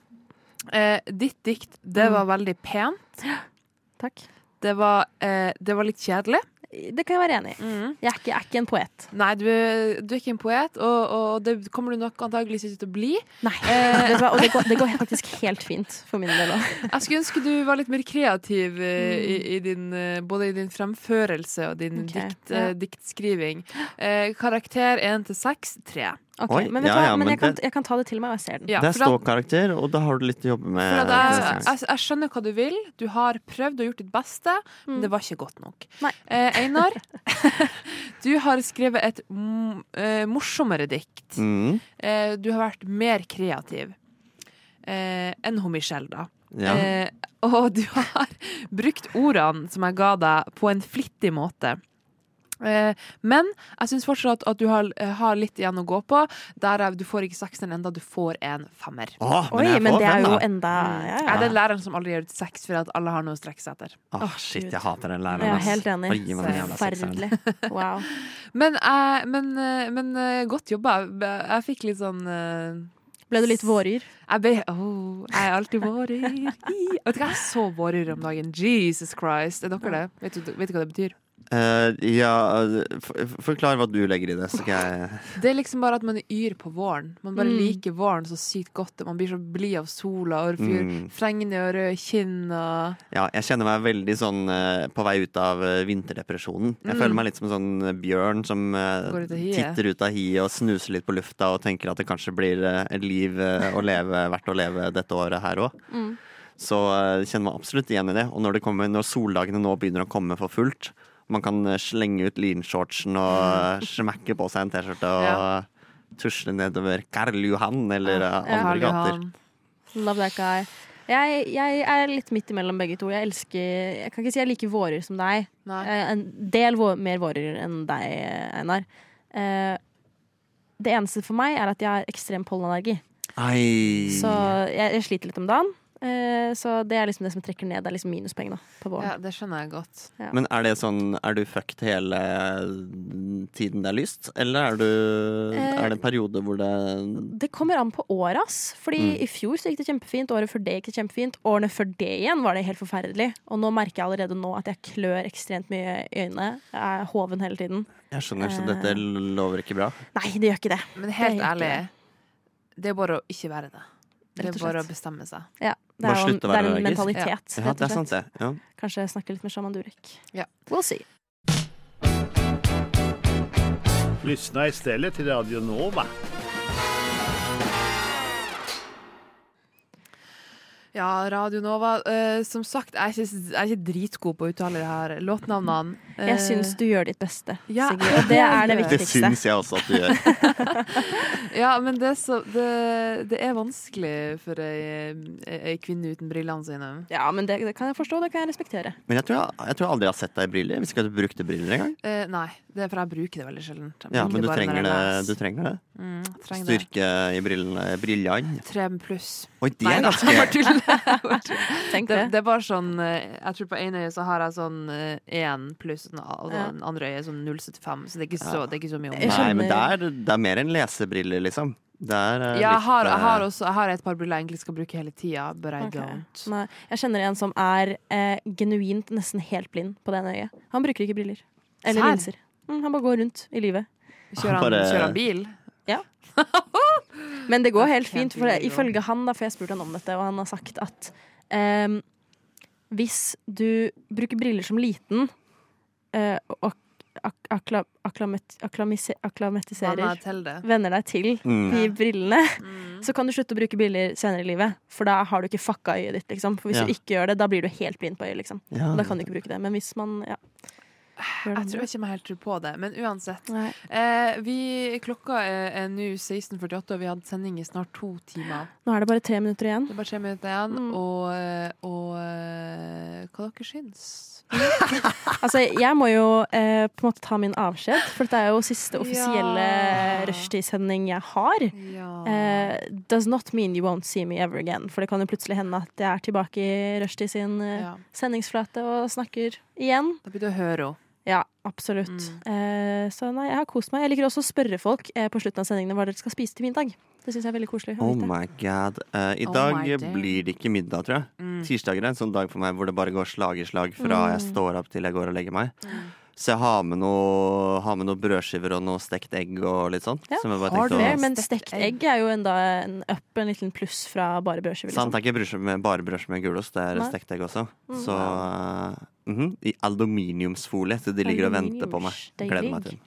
Eh, ditt dikt, det var veldig pent. Takk. Det var, eh, det var litt kjedelig. Det kan jeg være enig i. Jeg er ikke, jeg er ikke en poet. Nei, du, du er ikke en poet, og, og det kommer du nok antageligvis ikke til å bli. Nei. eh. [LAUGHS] og det går, det går faktisk helt fint for min del òg. Jeg skulle ønske du var litt mer kreativ eh, i, i din, eh, både i din fremførelse og din okay. dikt, ja. eh, diktskriving. Eh, karakter 1 til 6, 3. Oi, men vet ja, ja, men men jeg, kan, det- jeg kan ta det til meg, og jeg ser den. Ja, det er ståkarakter, og da har du litt å jobbe med. At jeg, jeg, skjønner hva du vil. Du har prøvd og gjort ditt beste, men det var ikke godt nok. Nei. Eh, Einar, [LAUGHS] [LAUGHS] du har skrevet et mm, eh, morsommere dikt. Mm, Eh, du har vært mer kreativ eh, enn hun Michelle, da. ja. Eh, og du har [LAUGHS] brukt ordene som jeg ga deg, på en flittig måte. Eh, men jeg syns fortsatt at du har, eh, har litt igjen å gå på. Der er- du får ikke sekseren enda, du får en femmer. Åh, Oi, men det er jo enda ja, Er det læreren som aldri gjør seks for at alle har noe å strekke seg etter? Åh, shit, jeg hater den læreren. Jeg er helt enig. Forferdelig. [LAUGHS] Wow. Men, eh, men, men godt jobba. Jeg, fikk litt sånn Ble du litt våryr? Jeg ble oh, jeg er alltid våryr. Vet du hva, jeg er så våryr om dagen. Jesus Christ. Er dere det? Vet du, vet du hva det betyr? Eh, ja, for, forklar hva du legger i det, så jeg [LAUGHS] Det er liksom bare at man er yr på våren. Man bare Mm. liker våren så sykt godt. Man blir så blid av sola og fyr, Mm. frengende og røde kinn og Ja, jeg kjenner meg veldig sånn uh, på vei ut av uh, vinterdepresjonen. Jeg Mm. føler meg litt som en sånn eh, bjørn som eh, ut titter ut av hiet og snuser litt på lufta og tenker at det kanskje blir eh, et liv eh, å leve, [LAUGHS] verdt å leve dette året her òg. Mm. Så eh, kjenner meg absolutt igjen i det. Og når, det kommer, når soldagene nå begynner å komme for fullt, man kan eh, slenge ut linshortsen og eh, smekke på seg en T-skjorte og Ja. tusle nedover Karl Johan eller eh, Ja. andre Karl gater. Love that guy. Jeg, jeg er litt midt imellom begge to. Jeg elsker Jeg kan ikke si jeg liker vårer som deg. Nei. Eh, En del vår, mer vårer enn deg, Einar. Eh, Det eneste for meg er at jeg har ekstrem pollenallergi. Ei. Så jeg, jeg sliter litt om dagen. Eh, Så det er liksom det som trekker ned. Det er liksom minuspoeng da, på våren. Ja, det skjønner jeg godt. Men er det sånn Er du fucked hele tiden det er lyst, eller er, du, Eh, er det en periode hvor det Det kommer an på året, ass. Fordi Mm. i fjor så gikk det kjempefint, året før det gikk det kjempefint. Årene før det igjen var det helt forferdelig. Og nå merker jeg allerede nå at jeg klør ekstremt mye i øynene. Jeg er hoven hele tiden. Jeg skjønner, så Eh. dette lover ikke bra. Nei, det gjør ikke det. Men helt Det ikke ærlig, det er bare å ikke være det. Det er bare å bestemme seg. Ja, det er, jo, det er en allergisk. mentalitet, Ja, rett og slett. Ja. Kanskje snakke litt med sjaman Durek. Ja. We'll see. Lyssna istället till Radio Nova. Ja, Radio Nova. Uh, som sagt, jeg er, ikke, jeg er ikke dritgod på å uttale det her låtnavnene. Uh, Jeg syns du gjør ditt beste, ja, Sigrid. Og det er det jeg. [LAUGHS] Det syns jeg også at du gjør. [LAUGHS] Ja, men det, er så, det, det er vanskelig for ei, ei kvinne uten brillene sine. Ja, men det, det kan jeg forstå, det kan jeg respektere. Men jeg tror jeg, jeg tror aldri jeg har sett deg i briller. Hvis ikke du brukte briller engang. Uh, nei, det er for jeg bruker det veldig sjelden. Ja, men du trenger det. Du trenger det. Mm, trenger det. Styrke i brillene. brillene. Tre pluss. Oi, det er ganske [LAUGHS] Tenk Det, det. det er bare sånn eh, Jeg tror på ene øye så har jeg sånn én pluss, og altså, Ja. den andre øyet sånn 0,75, så det er ikke så, Ja. det er ikke så mye om det. Nei, men det er, det er mer enn lesebriller, liksom. Der, er eh, Ja, jeg har, jeg, har eh, også, jeg har et par briller jeg egentlig skal bruke hele tida, but I okay. don't. Nei, jeg kjenner en som er eh, genuint nesten helt blind på det ene øyet. Han bruker ikke briller. Eller linser. Mm, han bare går rundt i livet. Kjører han, Bare- kjører han bil? [LAUGHS] [LAUGHS] Men det går helt fint, for ifølge han, da, for jeg spurte han om dette, og han har sagt at um, hvis du bruker briller som liten uh, og ak akla aklamet akklamatiserer. Venner deg til mm. de brillene, Mm. så kan du slutte å bruke briller senere i livet. For da har du ikke fucka øyet ditt, liksom. For hvis Ja. du ikke gjør det, da blir du helt blind på øyet, liksom. ja. Da kan du ikke bruke det. Men hvis man ja, Jeg tror ikke jeg helt tror på det, men uansett. Eh, vi, klokka er, er nå 16.48, og vi hadde sending i snart to timer. Nå er det bare tre minutter igjen. Det er bare tre minutter igjen, Mm. og, eh, og eh, hva dere syns. [LAUGHS] Altså, jeg må jo eh, på en måte ta min avskjed, for dette er jo siste offisielle Ja. rushtidssending jeg har. Ja. Eh, does not mean you won't see me ever again. For det kan jo plutselig hende at jeg er tilbake i rushtid sin eh, ja. sendingsflate og snakker igjen. Da blir det å høre henne. Absolutt. Mm. Eh, så nei, jeg har kost meg. Jeg liker også å spørre folk eh, på slutten av sendingene hva dere skal spise til middag. Det syns jeg er veldig koselig. Oh my god. Eh, I Oh dag blir det ikke middag, tror jeg. Mm. Tirsdager er en sånn dag for meg hvor det bare går slag i slag fra jeg Mm. står opp til jeg går og legger meg. Mm. Så jeg har med noe, har med noen brødskiver og noe stekt egg og litt sånn. Ja, som jeg bare har du å- det? Men Stekt egg. er jo enda en up, en liten pluss fra bare brødskive. Sant, Liksom. det er ikke brødskiver med, bare brødskiver med gulost, det er Nei. stekt egg også. Mm. Så eh, -hmm. i aluminiumsfolie, så de ligger og venter på meg. Gleder meg til til.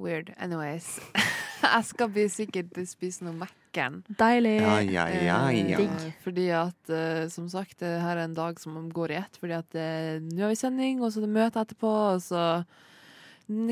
Weird. Anyways. [LAUGHS] jeg skal bli sikkert spise noe Mækkern. Deilig. Ja, ja, ja, ja. Eh, fordi at, eh, som sagt, det her er en dag som går i ett. Fordi at eh, nå har vi sending, og så er det møte etterpå, og så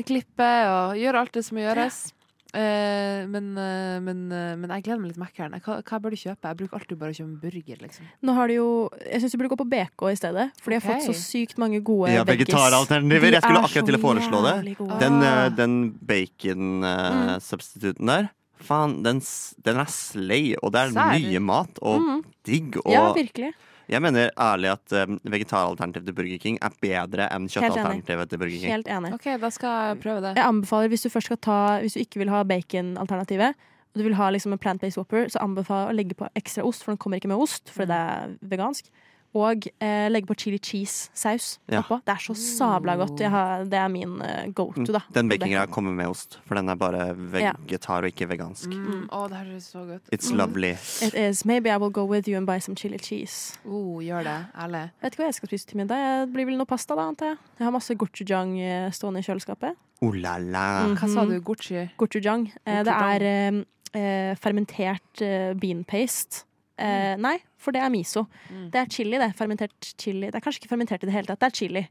klippe og gjøre alt det som må gjøres. Eh, men, eh, men, eh, men jeg gleder meg litt til Mækkern. Hva, hva bør du kjøpe? Jeg bruker alltid bare å kjøpe burger, liksom. Nå har du jo Jeg syns du burde gå på BK i stedet, for de har okay. fått så sykt mange gode Ja, vegetaralternativer. Jeg skulle akkurat til å foreslå det. gode. Den, Ah. eh, den bacon-substituten der, faen, den, den er slay, og det er Serr? mye mat og mm. digg. Og Ja, virkelig. Jeg mener ærlig at um, vegetaralternativet til Burger King er bedre enn kjøttalternativet til Burger King. Helt enig. OK, da skal jeg prøve det. Jeg anbefaler hvis du først skal ta Hvis du ikke vil ha bacon-alternativet, og du vil ha liksom en plant-based whopper, så anbefaler jeg å legge på ekstra ost, for den kommer ikke med ost, for det er vegansk. Og eh, legge på chili cheese-saus Ja. oppå. Det er så sabla godt. Jeg har, det er min eh, go to, da. Mm. Den bakinggreia kommer med ost, for den er bare vegetar og ikke vegansk. Mm. Oh, det er høres så godt It's Mm. lovely. It is. Maybe I will go with you and buy some chili cheese. Oh, gjør det. Ærlig. Vet ikke hva jeg skal spise til middag. Det blir vel noe pasta, da, antar jeg. Jeg har masse gochujang eh, stående i kjøleskapet. Oh la la. Mm. Hva sa du? Gochi? Gochujang. Eh, det er eh, eh, fermentert eh, bean paste. Eh, nei, for det er miso. Mm. Det er chili, det. Fermentert chili. Det er kanskje ikke fermentert i det hele tatt. Det er chili,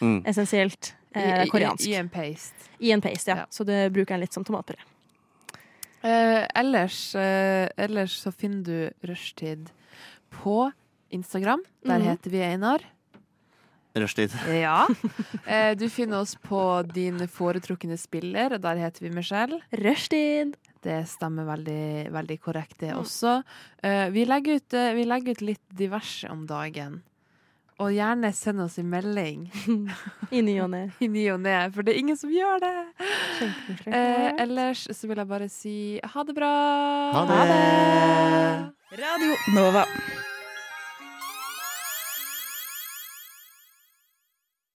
Mm. essensielt. I, Eh, i, koreansk. I en paste. I en paste, ja. Ja. Så det bruker jeg litt som tomatpuré. Eh, ellers, eh, ellers så finner du Rushtid på Instagram. Der mm. heter vi Einar. Rushtid. Ja. [LAUGHS] Eh, du finner oss på din foretrukne spiller, og der heter vi Michelle. Rushtid! Det stemmer veldig, veldig korrekt, det Mm. også. Uh, vi, legger ut, uh, vi legger ut litt diverse om dagen. Og gjerne send oss en melding [LAUGHS] I ny og ne. [LAUGHS] i ny og ne, for det er ingen som gjør det. Eh, ellers så vil jeg bare si ha det bra. Ha det. Radio Nova.